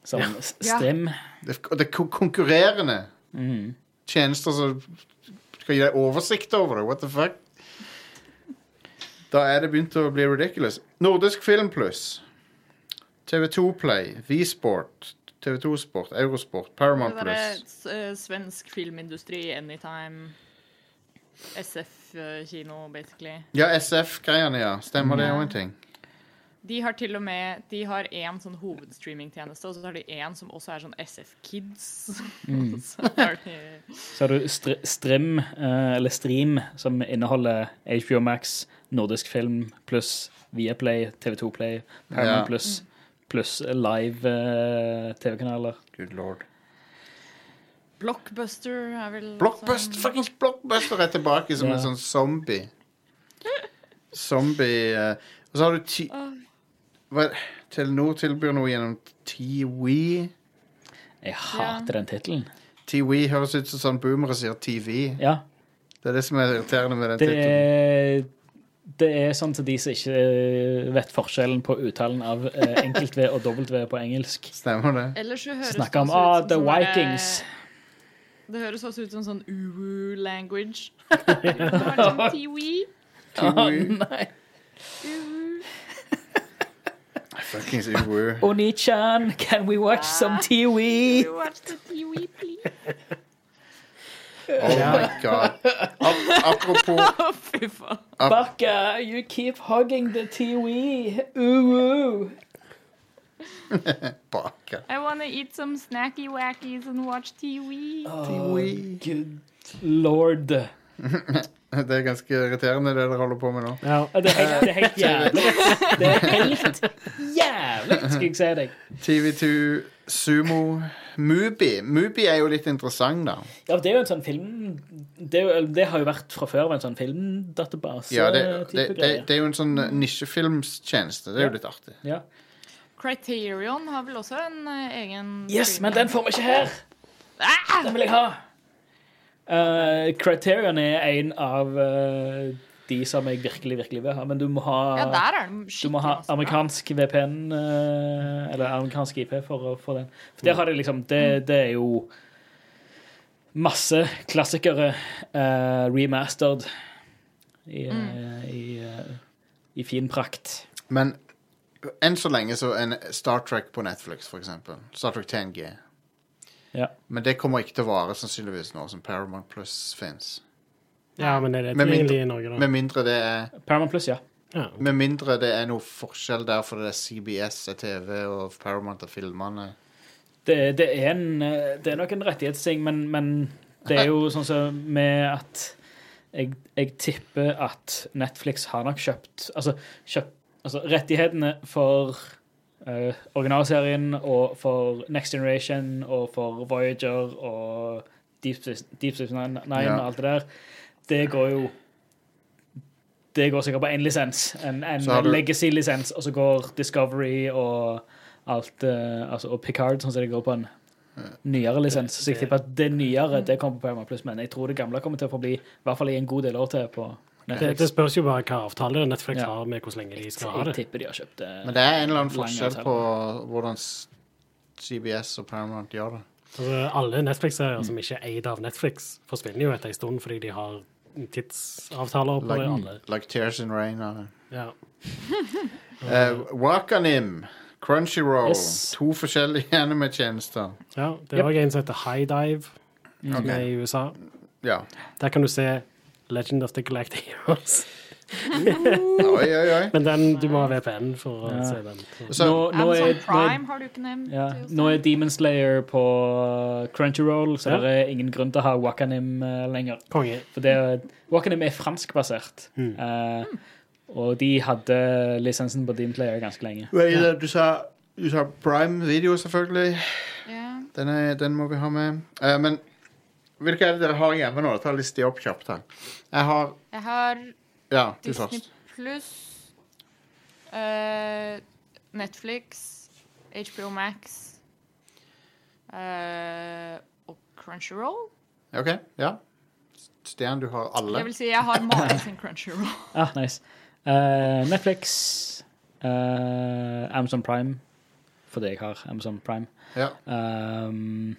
Som s- Ja. Strim. Det, og det er konkurrerende mm. tjenester som skal gi deg oversikt over det. What the fuck? Da er det begynt å bli ridiculous. Nordisk Film Pluss. TV2 Play, V-Sport, TV2 Sport, Eurosport, Paramount Det er Pluss. eh, svensk filmindustri, Anytime, SF-kino, basically. Ja, SF-greiene, ja. Stemmer det òg en ting? De har til og med De har én sånn hovedstreamingtjeneste, og så har de én som også er sånn SF Kids. så har de Så har du str Strim, eh, eller Stream, som inneholder HBO Max, nordisk film pluss Viaplay, TV2 Play, Paramount Ja. pluss pluss live eh, TV-kanaler. Good lord. Blockbuster er vel Blockbuster, sånn... fuckings Blockbuster er tilbake som Ja. en sånn zombie. Zombie uh. Og så har du ti... Åh. Hva, Telenor tilbyr noe gjennom TWE. Jeg hater den tittelen. TWE høres ut som sånn boomere sier TV. Ja. Det er det som er irriterende med den Det tittelen. er, det er sånn til de som ikke eh, vet forskjellen på uttalen av eh, enkelt-V og dobbelt-V på engelsk. Stemmer det? Ellers så høres Snakker om det også ah, ut som The sånn derre- Vikings. Det høres også ut som sånn uwu language. Det var sånn tiwi, TWE. nei. Uwu. Fuckings UWU. Oni-chan, can we watch some ah, TV? You watch the tiwi, please. Oh my god. Ap apropos Å, fy faen. Baka, you keep hugging the TV. Ooh. baka. I wanna eat some snacky wackies and watch TV. Oh, TWE. Good lord. Det er ganske irriterende, det dere holder på med nå. Ja. Det er helt, det er helt jævlig. Det er helt jævlig, skal jeg si deg. TV2 Sumo Mubi. Mubi er jo litt interessant, da. Ja, det er jo en sånn film Det, er jo, det har jo vært fra før en sånn filmdatabase. Ja, det, det, det, det er jo en sånn nisjefilmstjeneste. Det er jo litt artig. Ja. Criterion har vel også en eh, egen Yes, men den får vi ikke her! Ah! Den vil jeg ha. Eh, Criterion er en av uh, de som jeg virkelig, virkelig vil ha, men du må ha Ja, er Du må ha amerikansk VPN, uh, eller amerikansk IP, for å få den. For der har de liksom Det, det er jo masse klassikere eh, remastered i, eh, i, eh, i fin prakt. Men enn så lenge så en Star Trek på Netflix, for eksempel. Star Trek 10G. Ja. Men det kommer ikke til å vare sannsynligvis nå som Paramount Plus fins. ja, men er det Med mindre- tilgjengelig i Norge, da? Med mindre det er Paramount Plus, ja. Ja. Med mindre det er noe forskjell der fordi det er CBS er TV og Paramount er filmene. Det, det, er en, eh, det er nok en rettighetsting, men, men det er jo sånn som med at jeg, jeg tipper at Netflix har nok kjøpt Altså, kjøpt, altså rettighetene for eh, originalserien og for Next Generation og for Voyager og Deep Space, Deep Space Nine, Ja. og alt det der, det går jo Det går sikkert på én lisens, en, en legacy-lisens, og så går Discovery og alt uh, altså, Og Picard, sånn som det går på en nyere lisens. Så jeg tipper at det nyere det kommer på Paramount Plus, men jeg tror det gamle kommer til å forbli i hvert fall i en god del år til på Det, det spørs jo bare hva avtale Netflix Ja. har med hvor lenge de skal ha Jeg det. tipper de har kjøpt det. Men det er en eller annen forskjell på hvordan CBS og Paramount gjør det. Altså, alle Netflix-serier som ikke er eid av Netflix, forsvinner jo etter en stund fordi de har tidsavtaler på det. Like, alle. like Tears in Rain. Eller. Ja. uh, Wakanim, Crunchyroll, Yes. to forskjellige anime-tjenester. ja, det er Yep. en som heter High Dive, som okay. er i USA. Ja. Der kan du se Legend of the Galactic Heroes. Oi, oi, oi. Men den, du må ha VPN for å Ja. se den. Så, Nå, nå, er, nå, er, Prime har du ikke nevnt. ja, nå er Demon Slayer på Crunchyroll, så Ja. det er ingen grunn til å ha Wakanim eh, lenger. Konge. For det, Wakanim er franskbasert. Mm. Uh, Og de hadde lisensen på Demon Slayer ganske lenge. Wait, uh, du, sa, du sa Prime Video, selvfølgelig. Yeah. Den, er, den må vi ha med. Uh, men hvilke er det dere har hjemme nå? Ta liste de opp kjapt her. Jeg har Jeg har Ja, du Disney først. pluss, eh, Netflix, HBO Max eh, og Crunchyroll. OK, ja. Stian, du har alle. Jeg vil si jeg har Mari sin Crunchyroll. Ah, nice. Eh, Netflix, eh, Amazon Prime, fordi jeg har Amazon Prime. Ja. Um,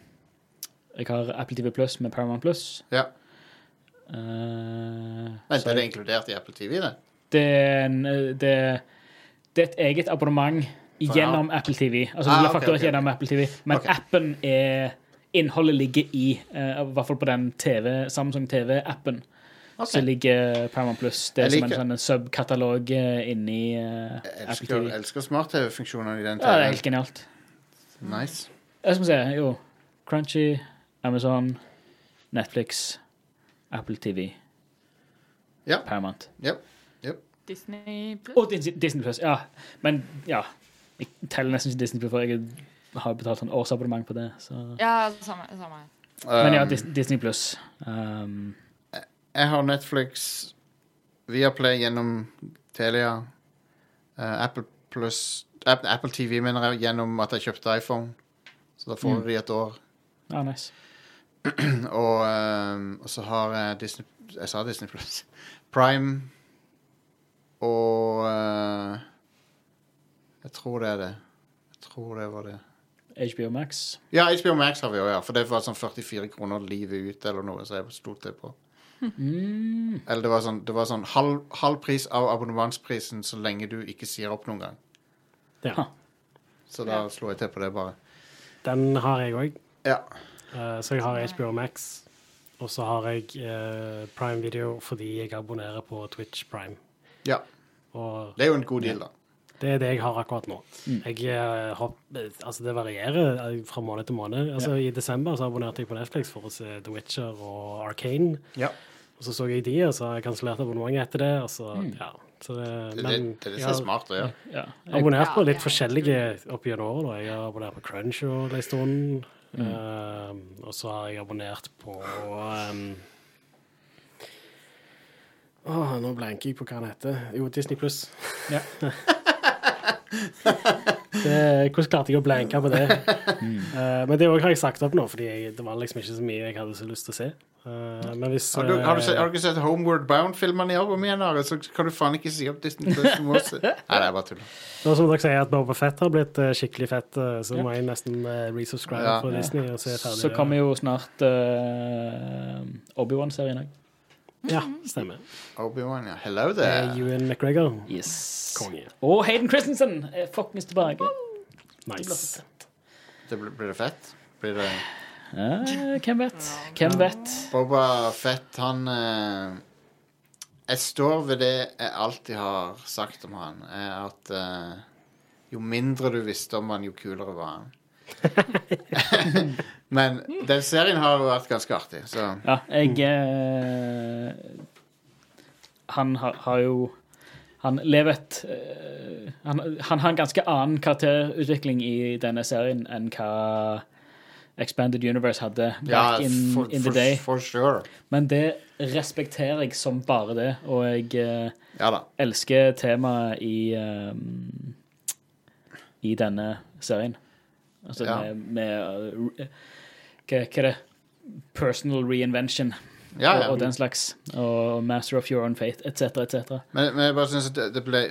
jeg har Apple TV Plus med Paramount Plus. ja. Uh, Vent, er det inkludert i Apple TV, det? det, er en, eh, det, det er et eget abonnement gjennom Apple TV. Altså Ah, du blir okay, okay, gjennom okay. Apple TV, men appen er Innholdet ligger i, uh, i hvert fall på den TV, Samsung TV-appen, Okay. så ligger Paramount Plus. Det er som en sånn subkatalog inni uh, Apple TV. Jeg elsker smart-TV-funksjonene i den TV. Ja, det er TV-en. helt genialt. Nice. Jeg skal se, jo. Crunchy, Amazon, Netflix, Apple TV, Ja. Paramount. Yep. Disney pluss. Og Disney, Disney Plus, ja. Men ja, jeg teller nesten ikke Disney Plus, for jeg har betalt sånn årsabonnement på det. Så. Ja, samme. samme. Men ja, Um, Dis Disney Plus. Um, Jeg har Netflix, Viaplay gjennom Telia, uh, Apple Plus Apple TV mener jeg gjennom at jeg kjøpte iPhone. Så da får Mm. du det i et år. ja, nice. Og, ehm, og så har jeg Disney Jeg sa Disney Plus. Prime og eh, Jeg tror det er det. Jeg tror det var det. HBO Max. Ja, HBO Max har vi òg, ja. For det var sånn 44 kroner livet ut eller noe, så jeg stod det på. Mm. Eller det var sånn, det var sånn halv, halv pris av abonnementsprisen så lenge du ikke sier opp noen gang. Ja. Så da slo jeg til på det, bare. Den har jeg òg. Ja. Så jeg har HBO Max. Og så har jeg eh, Prime Video fordi jeg abonnerer på Twitch Prime. ja. Og Det er jo en god deal, da. det er det jeg har akkurat nå. Jeg, eh, hopp, altså det varierer eh, fra måned til måned. Altså I desember så abonnerte jeg på Netflix for å se The Witcher og Arcane. Ja. Og så så jeg de, og så har jeg kansellert abonnementet etter det. Og så, ja. så det, Det, det, men det, det jeg er har smart å gjøre. Ja. abonnert på litt forskjellige opp gjennom året. Jeg har abonnert på Crunch en stund. Eh, og så har jeg abonnert på um, Åh, nå blanker jeg på hva han heter. Jo, Disney Pluss. Ja. Det- Hvordan klarte jeg å blanke på det? Uh, men det har jeg sagt opp nå, fordi jeg, det var liksom ikke så mye jeg hadde så lyst til å se. Uh, men hvis Har du, har, du sett, har eh, du ikke sett Homeward Bound-filmene i år om igjen, Are? Så kan du faen ikke si opp Disney Plus. Nei, det er bare tull. Nå som dere sier at Boba Fett har blitt uh, skikkelig fett, eh, så må jeg nesten uh, resubscribe Ja. på Disney og se ferdig. Så kommer jo snart uh, Obi-Wan-serien òg. Ja, stemmer. Obi-Wan, ja. Hello er there. Ewan McGregor. Yes. Konge. Og Hayden Christensen er fuckings tilbake. Nice. Det blir, blir det fett? Blir det Ja, hvem vet? Hvem vet? Boba Fett, han eh, Jeg står ved det jeg alltid har sagt om han, er at eh, jo mindre du visste om han, jo kulere var han. Men den serien har jo vært ganske artig, så Ja, jeg eh, Han har, har jo Han lever et eh, han, han har en ganske annen karakterutvikling i denne serien enn hva Expanded Universe hadde ja, back in, for, in the day. for sure. Men det respekterer jeg som bare det, og jeg eh, Ja elsker temaet i um, i denne serien. Altså Ja. med, med uh, hva, hva er det? Personal reinvention Ja, og, ja. og den slags. Og Master of Your Own Fate, etc., etc. Men, men jeg bare synes at det, ble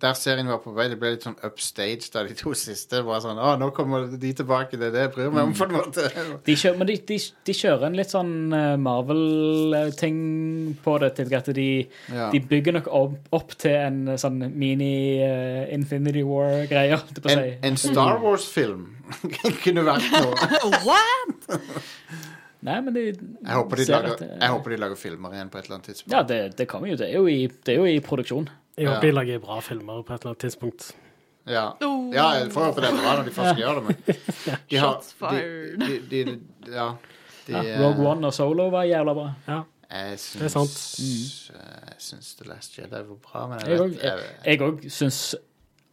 Der serien var på vei, det ble litt sånn upstage da de to siste. Var sånn Å, nå kommer de tilbake, det er det jeg bryr meg om, på en måte. De kjører, men de, de, de kjører en litt sånn eh, Marvel-ting på det. til at de, Ja. de bygger nok opp, opp til en sånn mini-Infinity War-greie. holdt jeg på å En, en Star Wars-film kunne vært noe. Nei, men de Jeg håper, de ser lager, at det- jeg håper de lager filmer igjen på et eller annet tidspunkt. Ja, det, det kommer jo. Det er jo i, det er jo i produksjon. Jeg håper Ja. de lager bra filmer på et eller annet tidspunkt. Ja, ja jeg får håpe det er bra når de først skal gjøre det, men de har Shots fired. De, de, de, ja, de, Ja, eh, Rogue One og Solo var jævla bra. Ja. Jeg er sant. syns Jeg syns The Last Jedi var bra, men òg jeg òg syns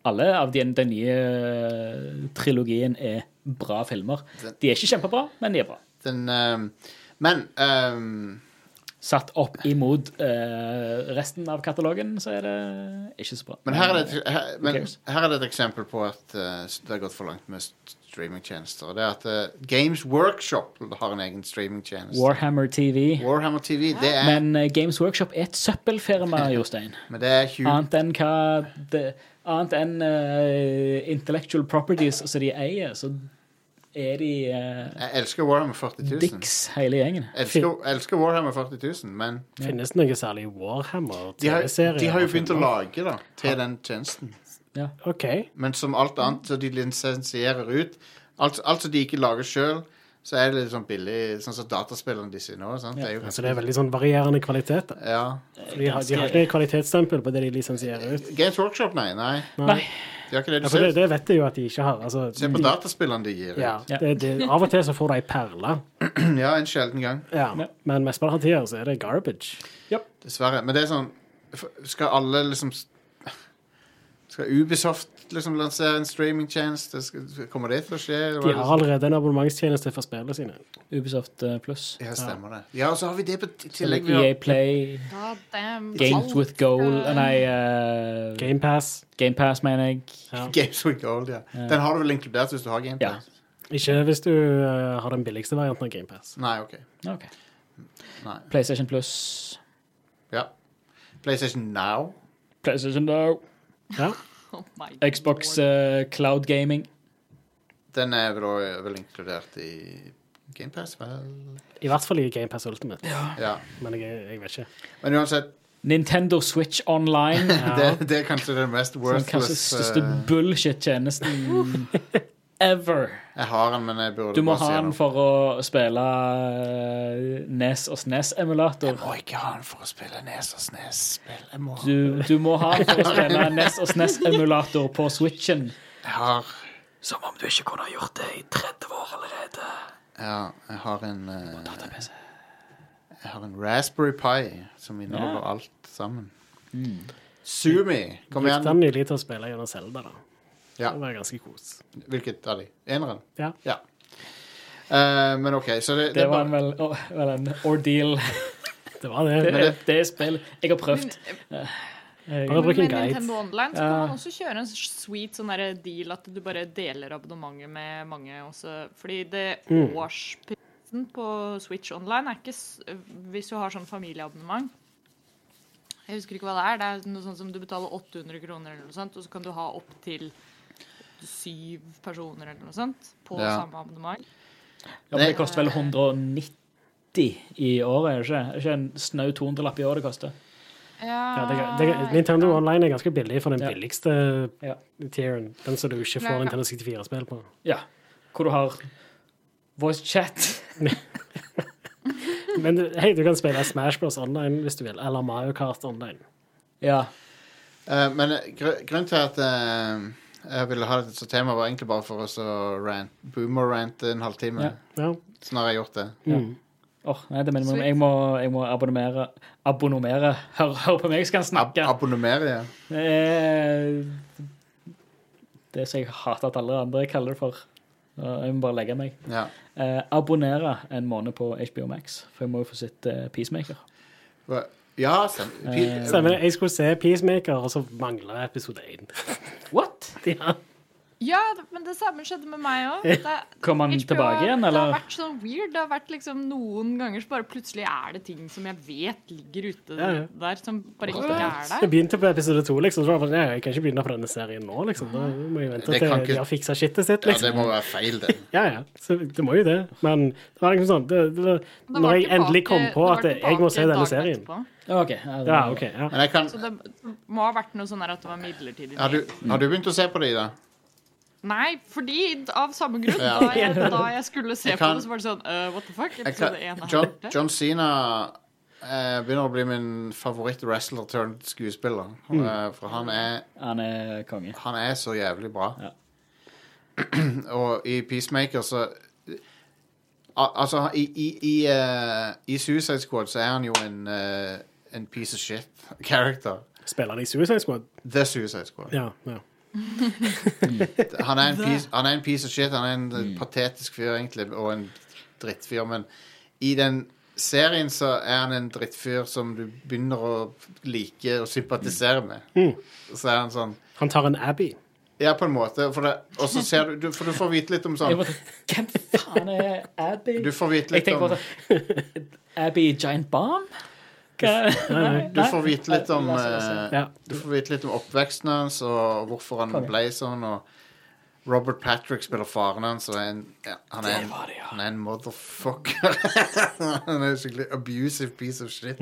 alle av den, den nye eh, trilogien er bra filmer. De er ikke kjempebra, men de er bra. Den uh, Men um, Satt opp imot uh, resten av katalogen, så er det ikke så bra. Men her er det, et- her, men her er det et eksempel på at uh, det har gått for langt med streamingtjenester. Det er at eh, Games Workshop har en egen streamingtjeneste. Warhammer TV. Warhammer TV, det er Men eh, Games Workshop er et søppelfirma, Jostein. Men det er 20 Annet enn hva det, Annet enn eh, intellectual properties som de eier, så er de uh, Jeg elsker Warhammer 40 000. dicks, hele gjengen. Elsker, elsker Warhammer 40 000, men Finnes det noe særlig Warhammer? de har, TV-serier de har jo begynt å lage da, til den tjenesten. OK. Men som alt annet, så de lisensierer ut. Alt, alt som de ikke lager sjøl, så er det litt sånn billig, sånn som dataspillene de sier nå. Sant? Det er jo Så det er veldig sånn varierende kvalitet. da. ja. For De har, de har ikke kvalitetsstempel på det de lisensierer ut. Games Workshop, nei. nei. Nei. De har ikke det. Ja, Du for det, ser, det vet jeg jo at de ikke har. Altså, se på de, dataspillene de gir ut. ja, Ja. det, det, av og til så får de ei perle, Ja, en sjelden gang. ja. Ja. men mesteparten av tida så er det garbage. Dessverre. Men det er sånn Skal alle liksom Skal Ubisoft liksom lansere en streamingtjeneste? Kommer det til å skje? De har allerede en abonnementstjeneste for spillene sine. Ubisoft eh, Plus. Ja, stemmer det. Ja, og så har vi det på tillegg. EA Play, God damn. Games with Goal Nei, uh, GamePass. GamePass, mener jeg. Ja. Games with Gold, ja. Den har du vel inkludert hvis du har Game Ja. Pass? Ikke hvis du eh, har den billigste varianten av GamePass. Nei, OK. Nei. PlayStation Plus. Ja. PlayStation Now. PlayStation Now. Ja. Oh Xbox eh, Cloud Gaming. Den er vel, også- vel inkludert i Game Pass, vel? I hvert fall i GamePass Ultimate. Ja. Men jeg, jeg vet ikke. Men uansett, Nintendo Switch Online. Ja. det, det er kanskje den mest Som worthless kanskje største eh, bullshit-tjenesten ever. Jeg har den, men jeg burde Du må bare ha den for å spille eh, NES og SNES-emulator. Jeg må ikke ha den for å spille Nes og Snes-spill. Må Du, du må ha den for å spille NES og SNES-emulator på Switchen. Jeg har Som om du ikke kunne ha gjort det i 30 år allerede. Ja, jeg har en uh... Jeg har en Raspberry Pi som inneholder Ja. alt sammen. Sumi, kom Brukte igjen. den nylig til å spille gjennom Zelda, da. Ja. Det var ganske kos. Hvilket av de? Eneren? Ja. Ja. Eh, men OK, så det, Det er var bare- en vel, å, vel en ordeal. Det var det. Det, det- det er spill jeg har prøvd. Men, Jeg, Bare bruk en guide. Nintendo Online så kan man også kjøre en sweet sånn deal at du bare deler abonnementet med mange også. Fordi det Mm. årsprisen på Switch Online er ikke Hvis du har sånn familieabonnement Jeg husker ikke hva det er. Det er noe sånt som du betaler 800 kroner eller noe sånt, og så kan du ha opptil syv personer eller noe sånt på Ja. samme abonnement. ja, men det koster vel 190 i året, er det ikke? Er det ikke en snau 200-lapp i året det koster? Ja, det, det, Nintendo Online er ganske billig for den Ja. billigste Ja. tieren. Den som du ikke får ja. Nintendo 64-spill på. Ja. Hvor du har voice chat. Men hei, du kan spille Smash Bros. online hvis du vil, eller Mario Kart online. Ja. Uh, men gr grunnen til at eh, jeg ville ha det som tema, var egentlig bare for oss å så rant, boomer-rante en halvtime. Ja. Ja. Så nå har jeg gjort det. Mm. Åh, nei, det mener jeg, Sweet. jeg må, jeg må abonnemere Abonnere? Hør, hør på meg, han Ab snakke. abonnemere, ja. Det er det som jeg hater at alle andre kaller det for. Jeg må bare legge meg. ja. Eh, abonnere en måned på HBO Max, for jeg må jo få sitt eh, Peacemaker. Hva- Ja, stemmer. Eh, Stemmer. Jeg skulle se Peacemaker, og så mangla episode 1. What? Ja. Ja, men det samme skjedde med meg òg. Kom han tilbake igjen, Det har vært sånn weird. Det har vært liksom Noen ganger så bare plutselig er det ting som jeg vet ligger ute Ja, ja. der, som bare ikke er der. Jeg begynte på episode 2, liksom. Så nei, jeg kan ikke begynne på denne serien nå, liksom. Da må jeg vente til ikke- de har fiksa skittet sitt, Ja, liksom. det må være feil, det. Ja, ja. Så det må jo det. Men det var liksom sånn det, det, Det Når var jeg endelig kom på at jeg må se denne serien etterpå. OK. ja, Ja, OK. Ja. Men jeg kan Så det må ha vært noe sånn her at det var midlertidig. Har du, har du begynt å se på de, da? Nei, fordi av samme grunn. Ja. Da, jeg, da jeg skulle se Jeg på kan- det, så var det sånn uh, What the fuck? Jeg kan, John. John Cena uh, begynner å bli min favoritt-wrestler turned skuespiller. Eh, for han er, Han er konge. han er så jævlig bra. Ja. Og i Peacemaker så Al altså, i, i, i, eh, I Suicide Squad så er han jo en, eh, en piece of shit character. Spiller han i Suicide Squad? The Suicide Squad. Ja. ja. Han er, en piece, han er en piece of shit. Han er en mm. patetisk fyr, egentlig, og en drittfyr. Men i den serien så er han en drittfyr som du begynner å like og sympatisere med. Så er han sånn Han tar en Abbey. Ja, på en måte. For, det, og så ser du, du For du får vite litt om sånn Hvem faen er Abbey? Du får vite litt om sånn Giant Bomb? Du får vite litt om eh, Du får vite litt om oppveksten hans og hvorfor han ble sånn. Og Robert Patrick spiller faren hans, og ja, han, er en, det, ja. han er en motherfucker. han er en skikkelig abusive piece of shit.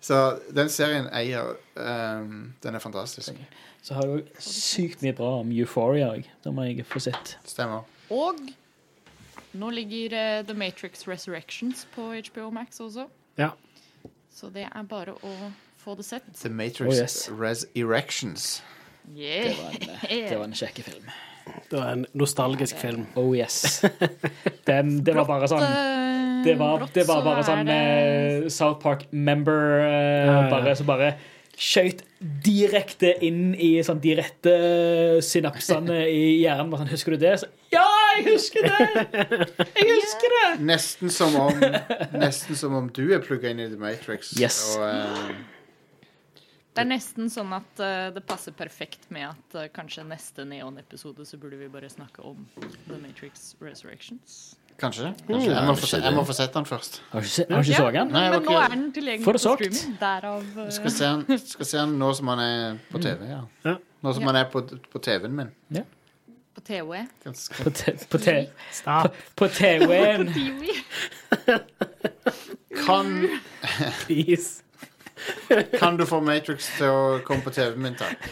Så den serien eier um, Den er fantastisk. Så har du sykt mye bra om Euphoria òg. Det må jeg få sett. Stemmer. Og nå ligger uh, The Matrix Resurrections på HBO Max også. ja. Så det er bare å få det sett. The Matrix Oh, yes. Res Erections. Yeah. Det var en, eh, det var en kjekke film. Det var en nostalgisk film. Oh yes. Den, det var bare sånn Eh, Det var, det var bare sånn eh, South Park-member eh, Ja, ja. bare, som bare skjøt direkte inn i sånn, de rette synapsene i hjernen. Sånn, husker du det? Så, ja, jeg husker det! Jeg husker det! Nesten som om Nesten som om du er plugga inn i The Matrix. Yes. Og, eh, Det er nesten sånn at eh, det passer perfekt med at eh, kanskje neste Neon-episode så burde vi bare snakke om The Matrix Resurrections. kanskje. kanskje. Jeg, må få se, jeg må få sett den først. Har du ikke, se- har du ikke så den? Nei, jeg var men nå ikke- er den tilgjengelig på det solgt. streaming. Derav eh, Skal se han, skal se den nå som han er på TV. Ja. Ja. Nå som Ja. han er på, på TV-en min. På TV. Ganske- På, te, på, te, på TV-en. Kan, please. kan du få Matrix til å komme på TV-en min, takk?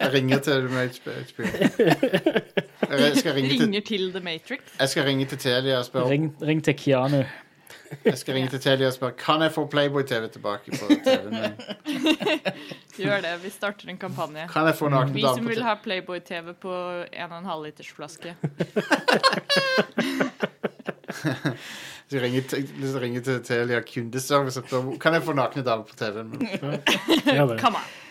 Jeg ringer til HBO. Jeg skal ringe til, Ringer til The Matrix. jeg skal ringe til Telia og spørre Ring, ring til Keanu. Jeg skal ringe til Telia og spørre Kan jeg få Playboy-TV tilbake på TV-en min. Gjør det. Vi starter en kampanje. Kan jeg få nakne Vi damer som på vil TV? ha Playboy-TV på 1,5 liters flaske. Så jeg ringer til, ringer til Telia kundeservice og spør Kan jeg få nakne damer på TV-en min. Det. Come on.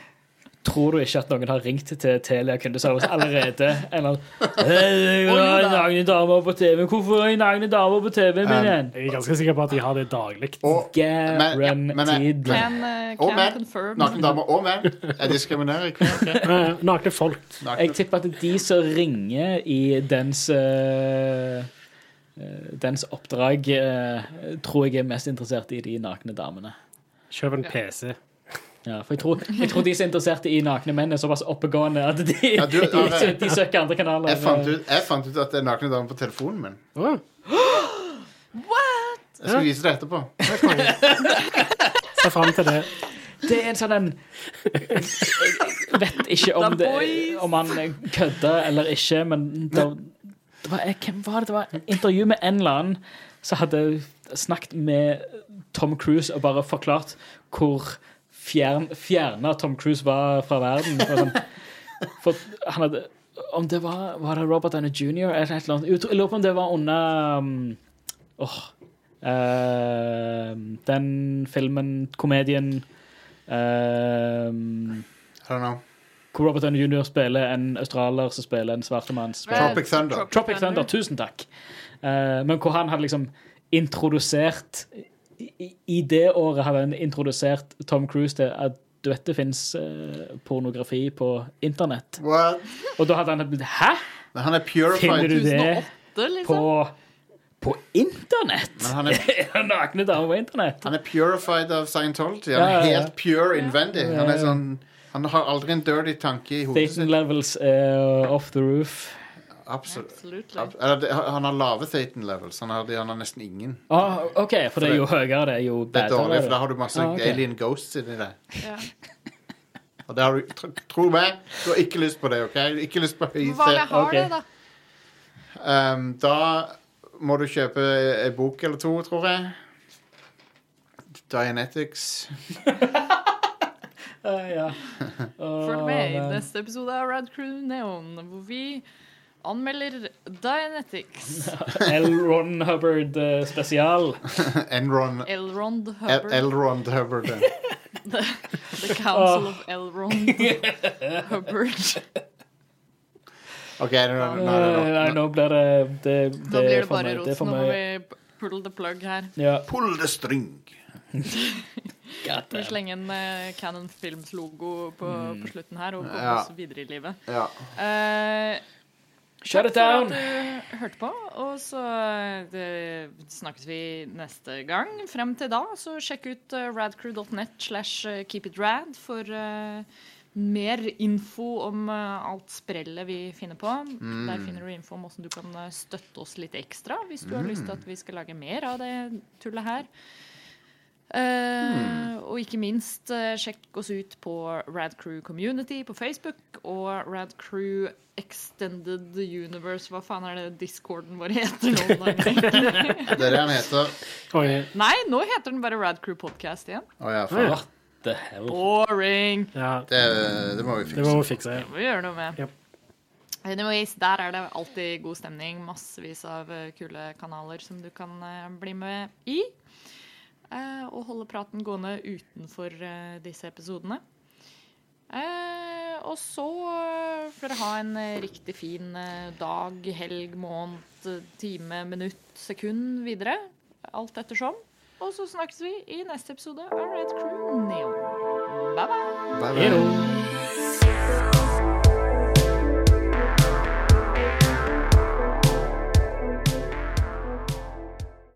Tror du ikke at noen har ringt til Telia kundeservice allerede? Eller «Hei, Jeg har nagne damer på TV. Hvorfor er nagne damer på TV-en min igjen? Jeg er ganske sikker på at de har det daglig. Garantid. men- men- Guaranteed. Og menn. nakne damer og menn. Jeg diskriminerer ikke. ok? Eh, Nakne folk. Nakne- Jeg tipper at de som ringer i dens eh, eh, dens oppdrag, eh, tror jeg er mest interessert i de nakne damene. Kjøp en PC. Ja, for jeg tror, jeg tror de som er interessert i nakne menn, er såpass oppegående at de, Ja, du, de, de, de søker andre kanaler. Jeg fant, ut, jeg fant ut at det er nakne damer på telefonen min. What? Jeg skal vise det etterpå. Se fram til det. Det er en sånn en Jeg vet ikke om, det, om han kødder eller ikke, men det, det var, Hvem var det? Det var et intervju med en eller annen som hadde snakket med Tom Cruise og bare forklart hvor fjern, fjerne Tom Cruise var fra verden. For, sånn, for han hadde om det var, var det Robert Downey jr. eller et eller annet. Jeg lurer på om det var under um, oh, uh, Den filmen, komedien um, I don't know. hvor Robert Downey jr. spiller en australier som spiller en svartemann. Tropic Thunder. Tropic Thunder, tusen takk. Uh, men hvor han hadde liksom introdusert i, I det året hadde han introdusert Tom Cruise til at du vet det fins pornografi på internett. What? Og da hadde han blitt Hæ? Men han er Finner purified. du det 2008, liksom. på, på internett? Men han er, Nakne damer på internett? han er purified av Scientology. Han Ja, er ja, ja. helt pure innvendig. Han sånn Han har aldri en dirty tanke i hodet Satan sitt. levels uh, off the roof. Absolutt. Ab- Han har lave Satan levels. Han har, han har nesten ingen. Ah, OK, for det er jo høyere, det er jo Det er dårlig, for da har du masse Ah, okay. alien ghosts inni det. Ja. Og det har du, tro, tro meg, du har ikke lyst på det, OK? Ikke lyst på høy Hva har okay. det, da? Um, da må du kjøpe en bok eller to, tror jeg. Dianetics. uh, ja. Følg med i neste episode av Rad Crew Neon, hvor vi anmelder Dianetics. Elron Hubbard eh, spesial. Enron Elrond El Hubbard. Elrond Hubbard. The Council of Elrond Hubbard. OK, nå nå- nå er Eh, det Nei, nok. nå blir det Det, det, Nå blir er det for bare rot. Det er rot. Nå må vi pull the plug her. Ja. Pull the string. Vi slenger en eh, Canon Films-logo på, på slutten her og kommer Ja. oss videre i livet. Ja. Eh, Shut takk it down. for at du hørte på, og så eh, snakkes vi neste gang. Frem til da, så sjekk ut eh, radcrew.net slash eh, keepitrad for eh, mer info om eh, alt sprellet vi finner på. Der finner du info om hvordan du kan eh, støtte oss litt ekstra hvis du har lyst til at vi skal lage mer av det tullet her. Eh, Og ikke minst, eh, sjekk oss ut på Radcrew Community på Facebook og Radcrew Extended Universe. Hva faen er det discorden vår heter? Det er det han heter. Oi, Nei, nå heter den bare Radcrew Podcast igjen. Oh, ja, faen. What the hell? Boring! ja, Det, det må vi det må fikse. vi fikse. Det må vi gjøre noe med. Yep. Anyways, der er det alltid god stemning. Massevis av eh, kule kanaler som du kan eh, bli med i. Eh, og holde praten gående utenfor eh, disse episodene. Eh, og så får dere ha en riktig fin eh, dag, helg, måned, time, minutt, sekund videre. Alt ettersom. Og så snakkes vi i neste episode av Red Crew Neon. Bye, bye! Bye, bye.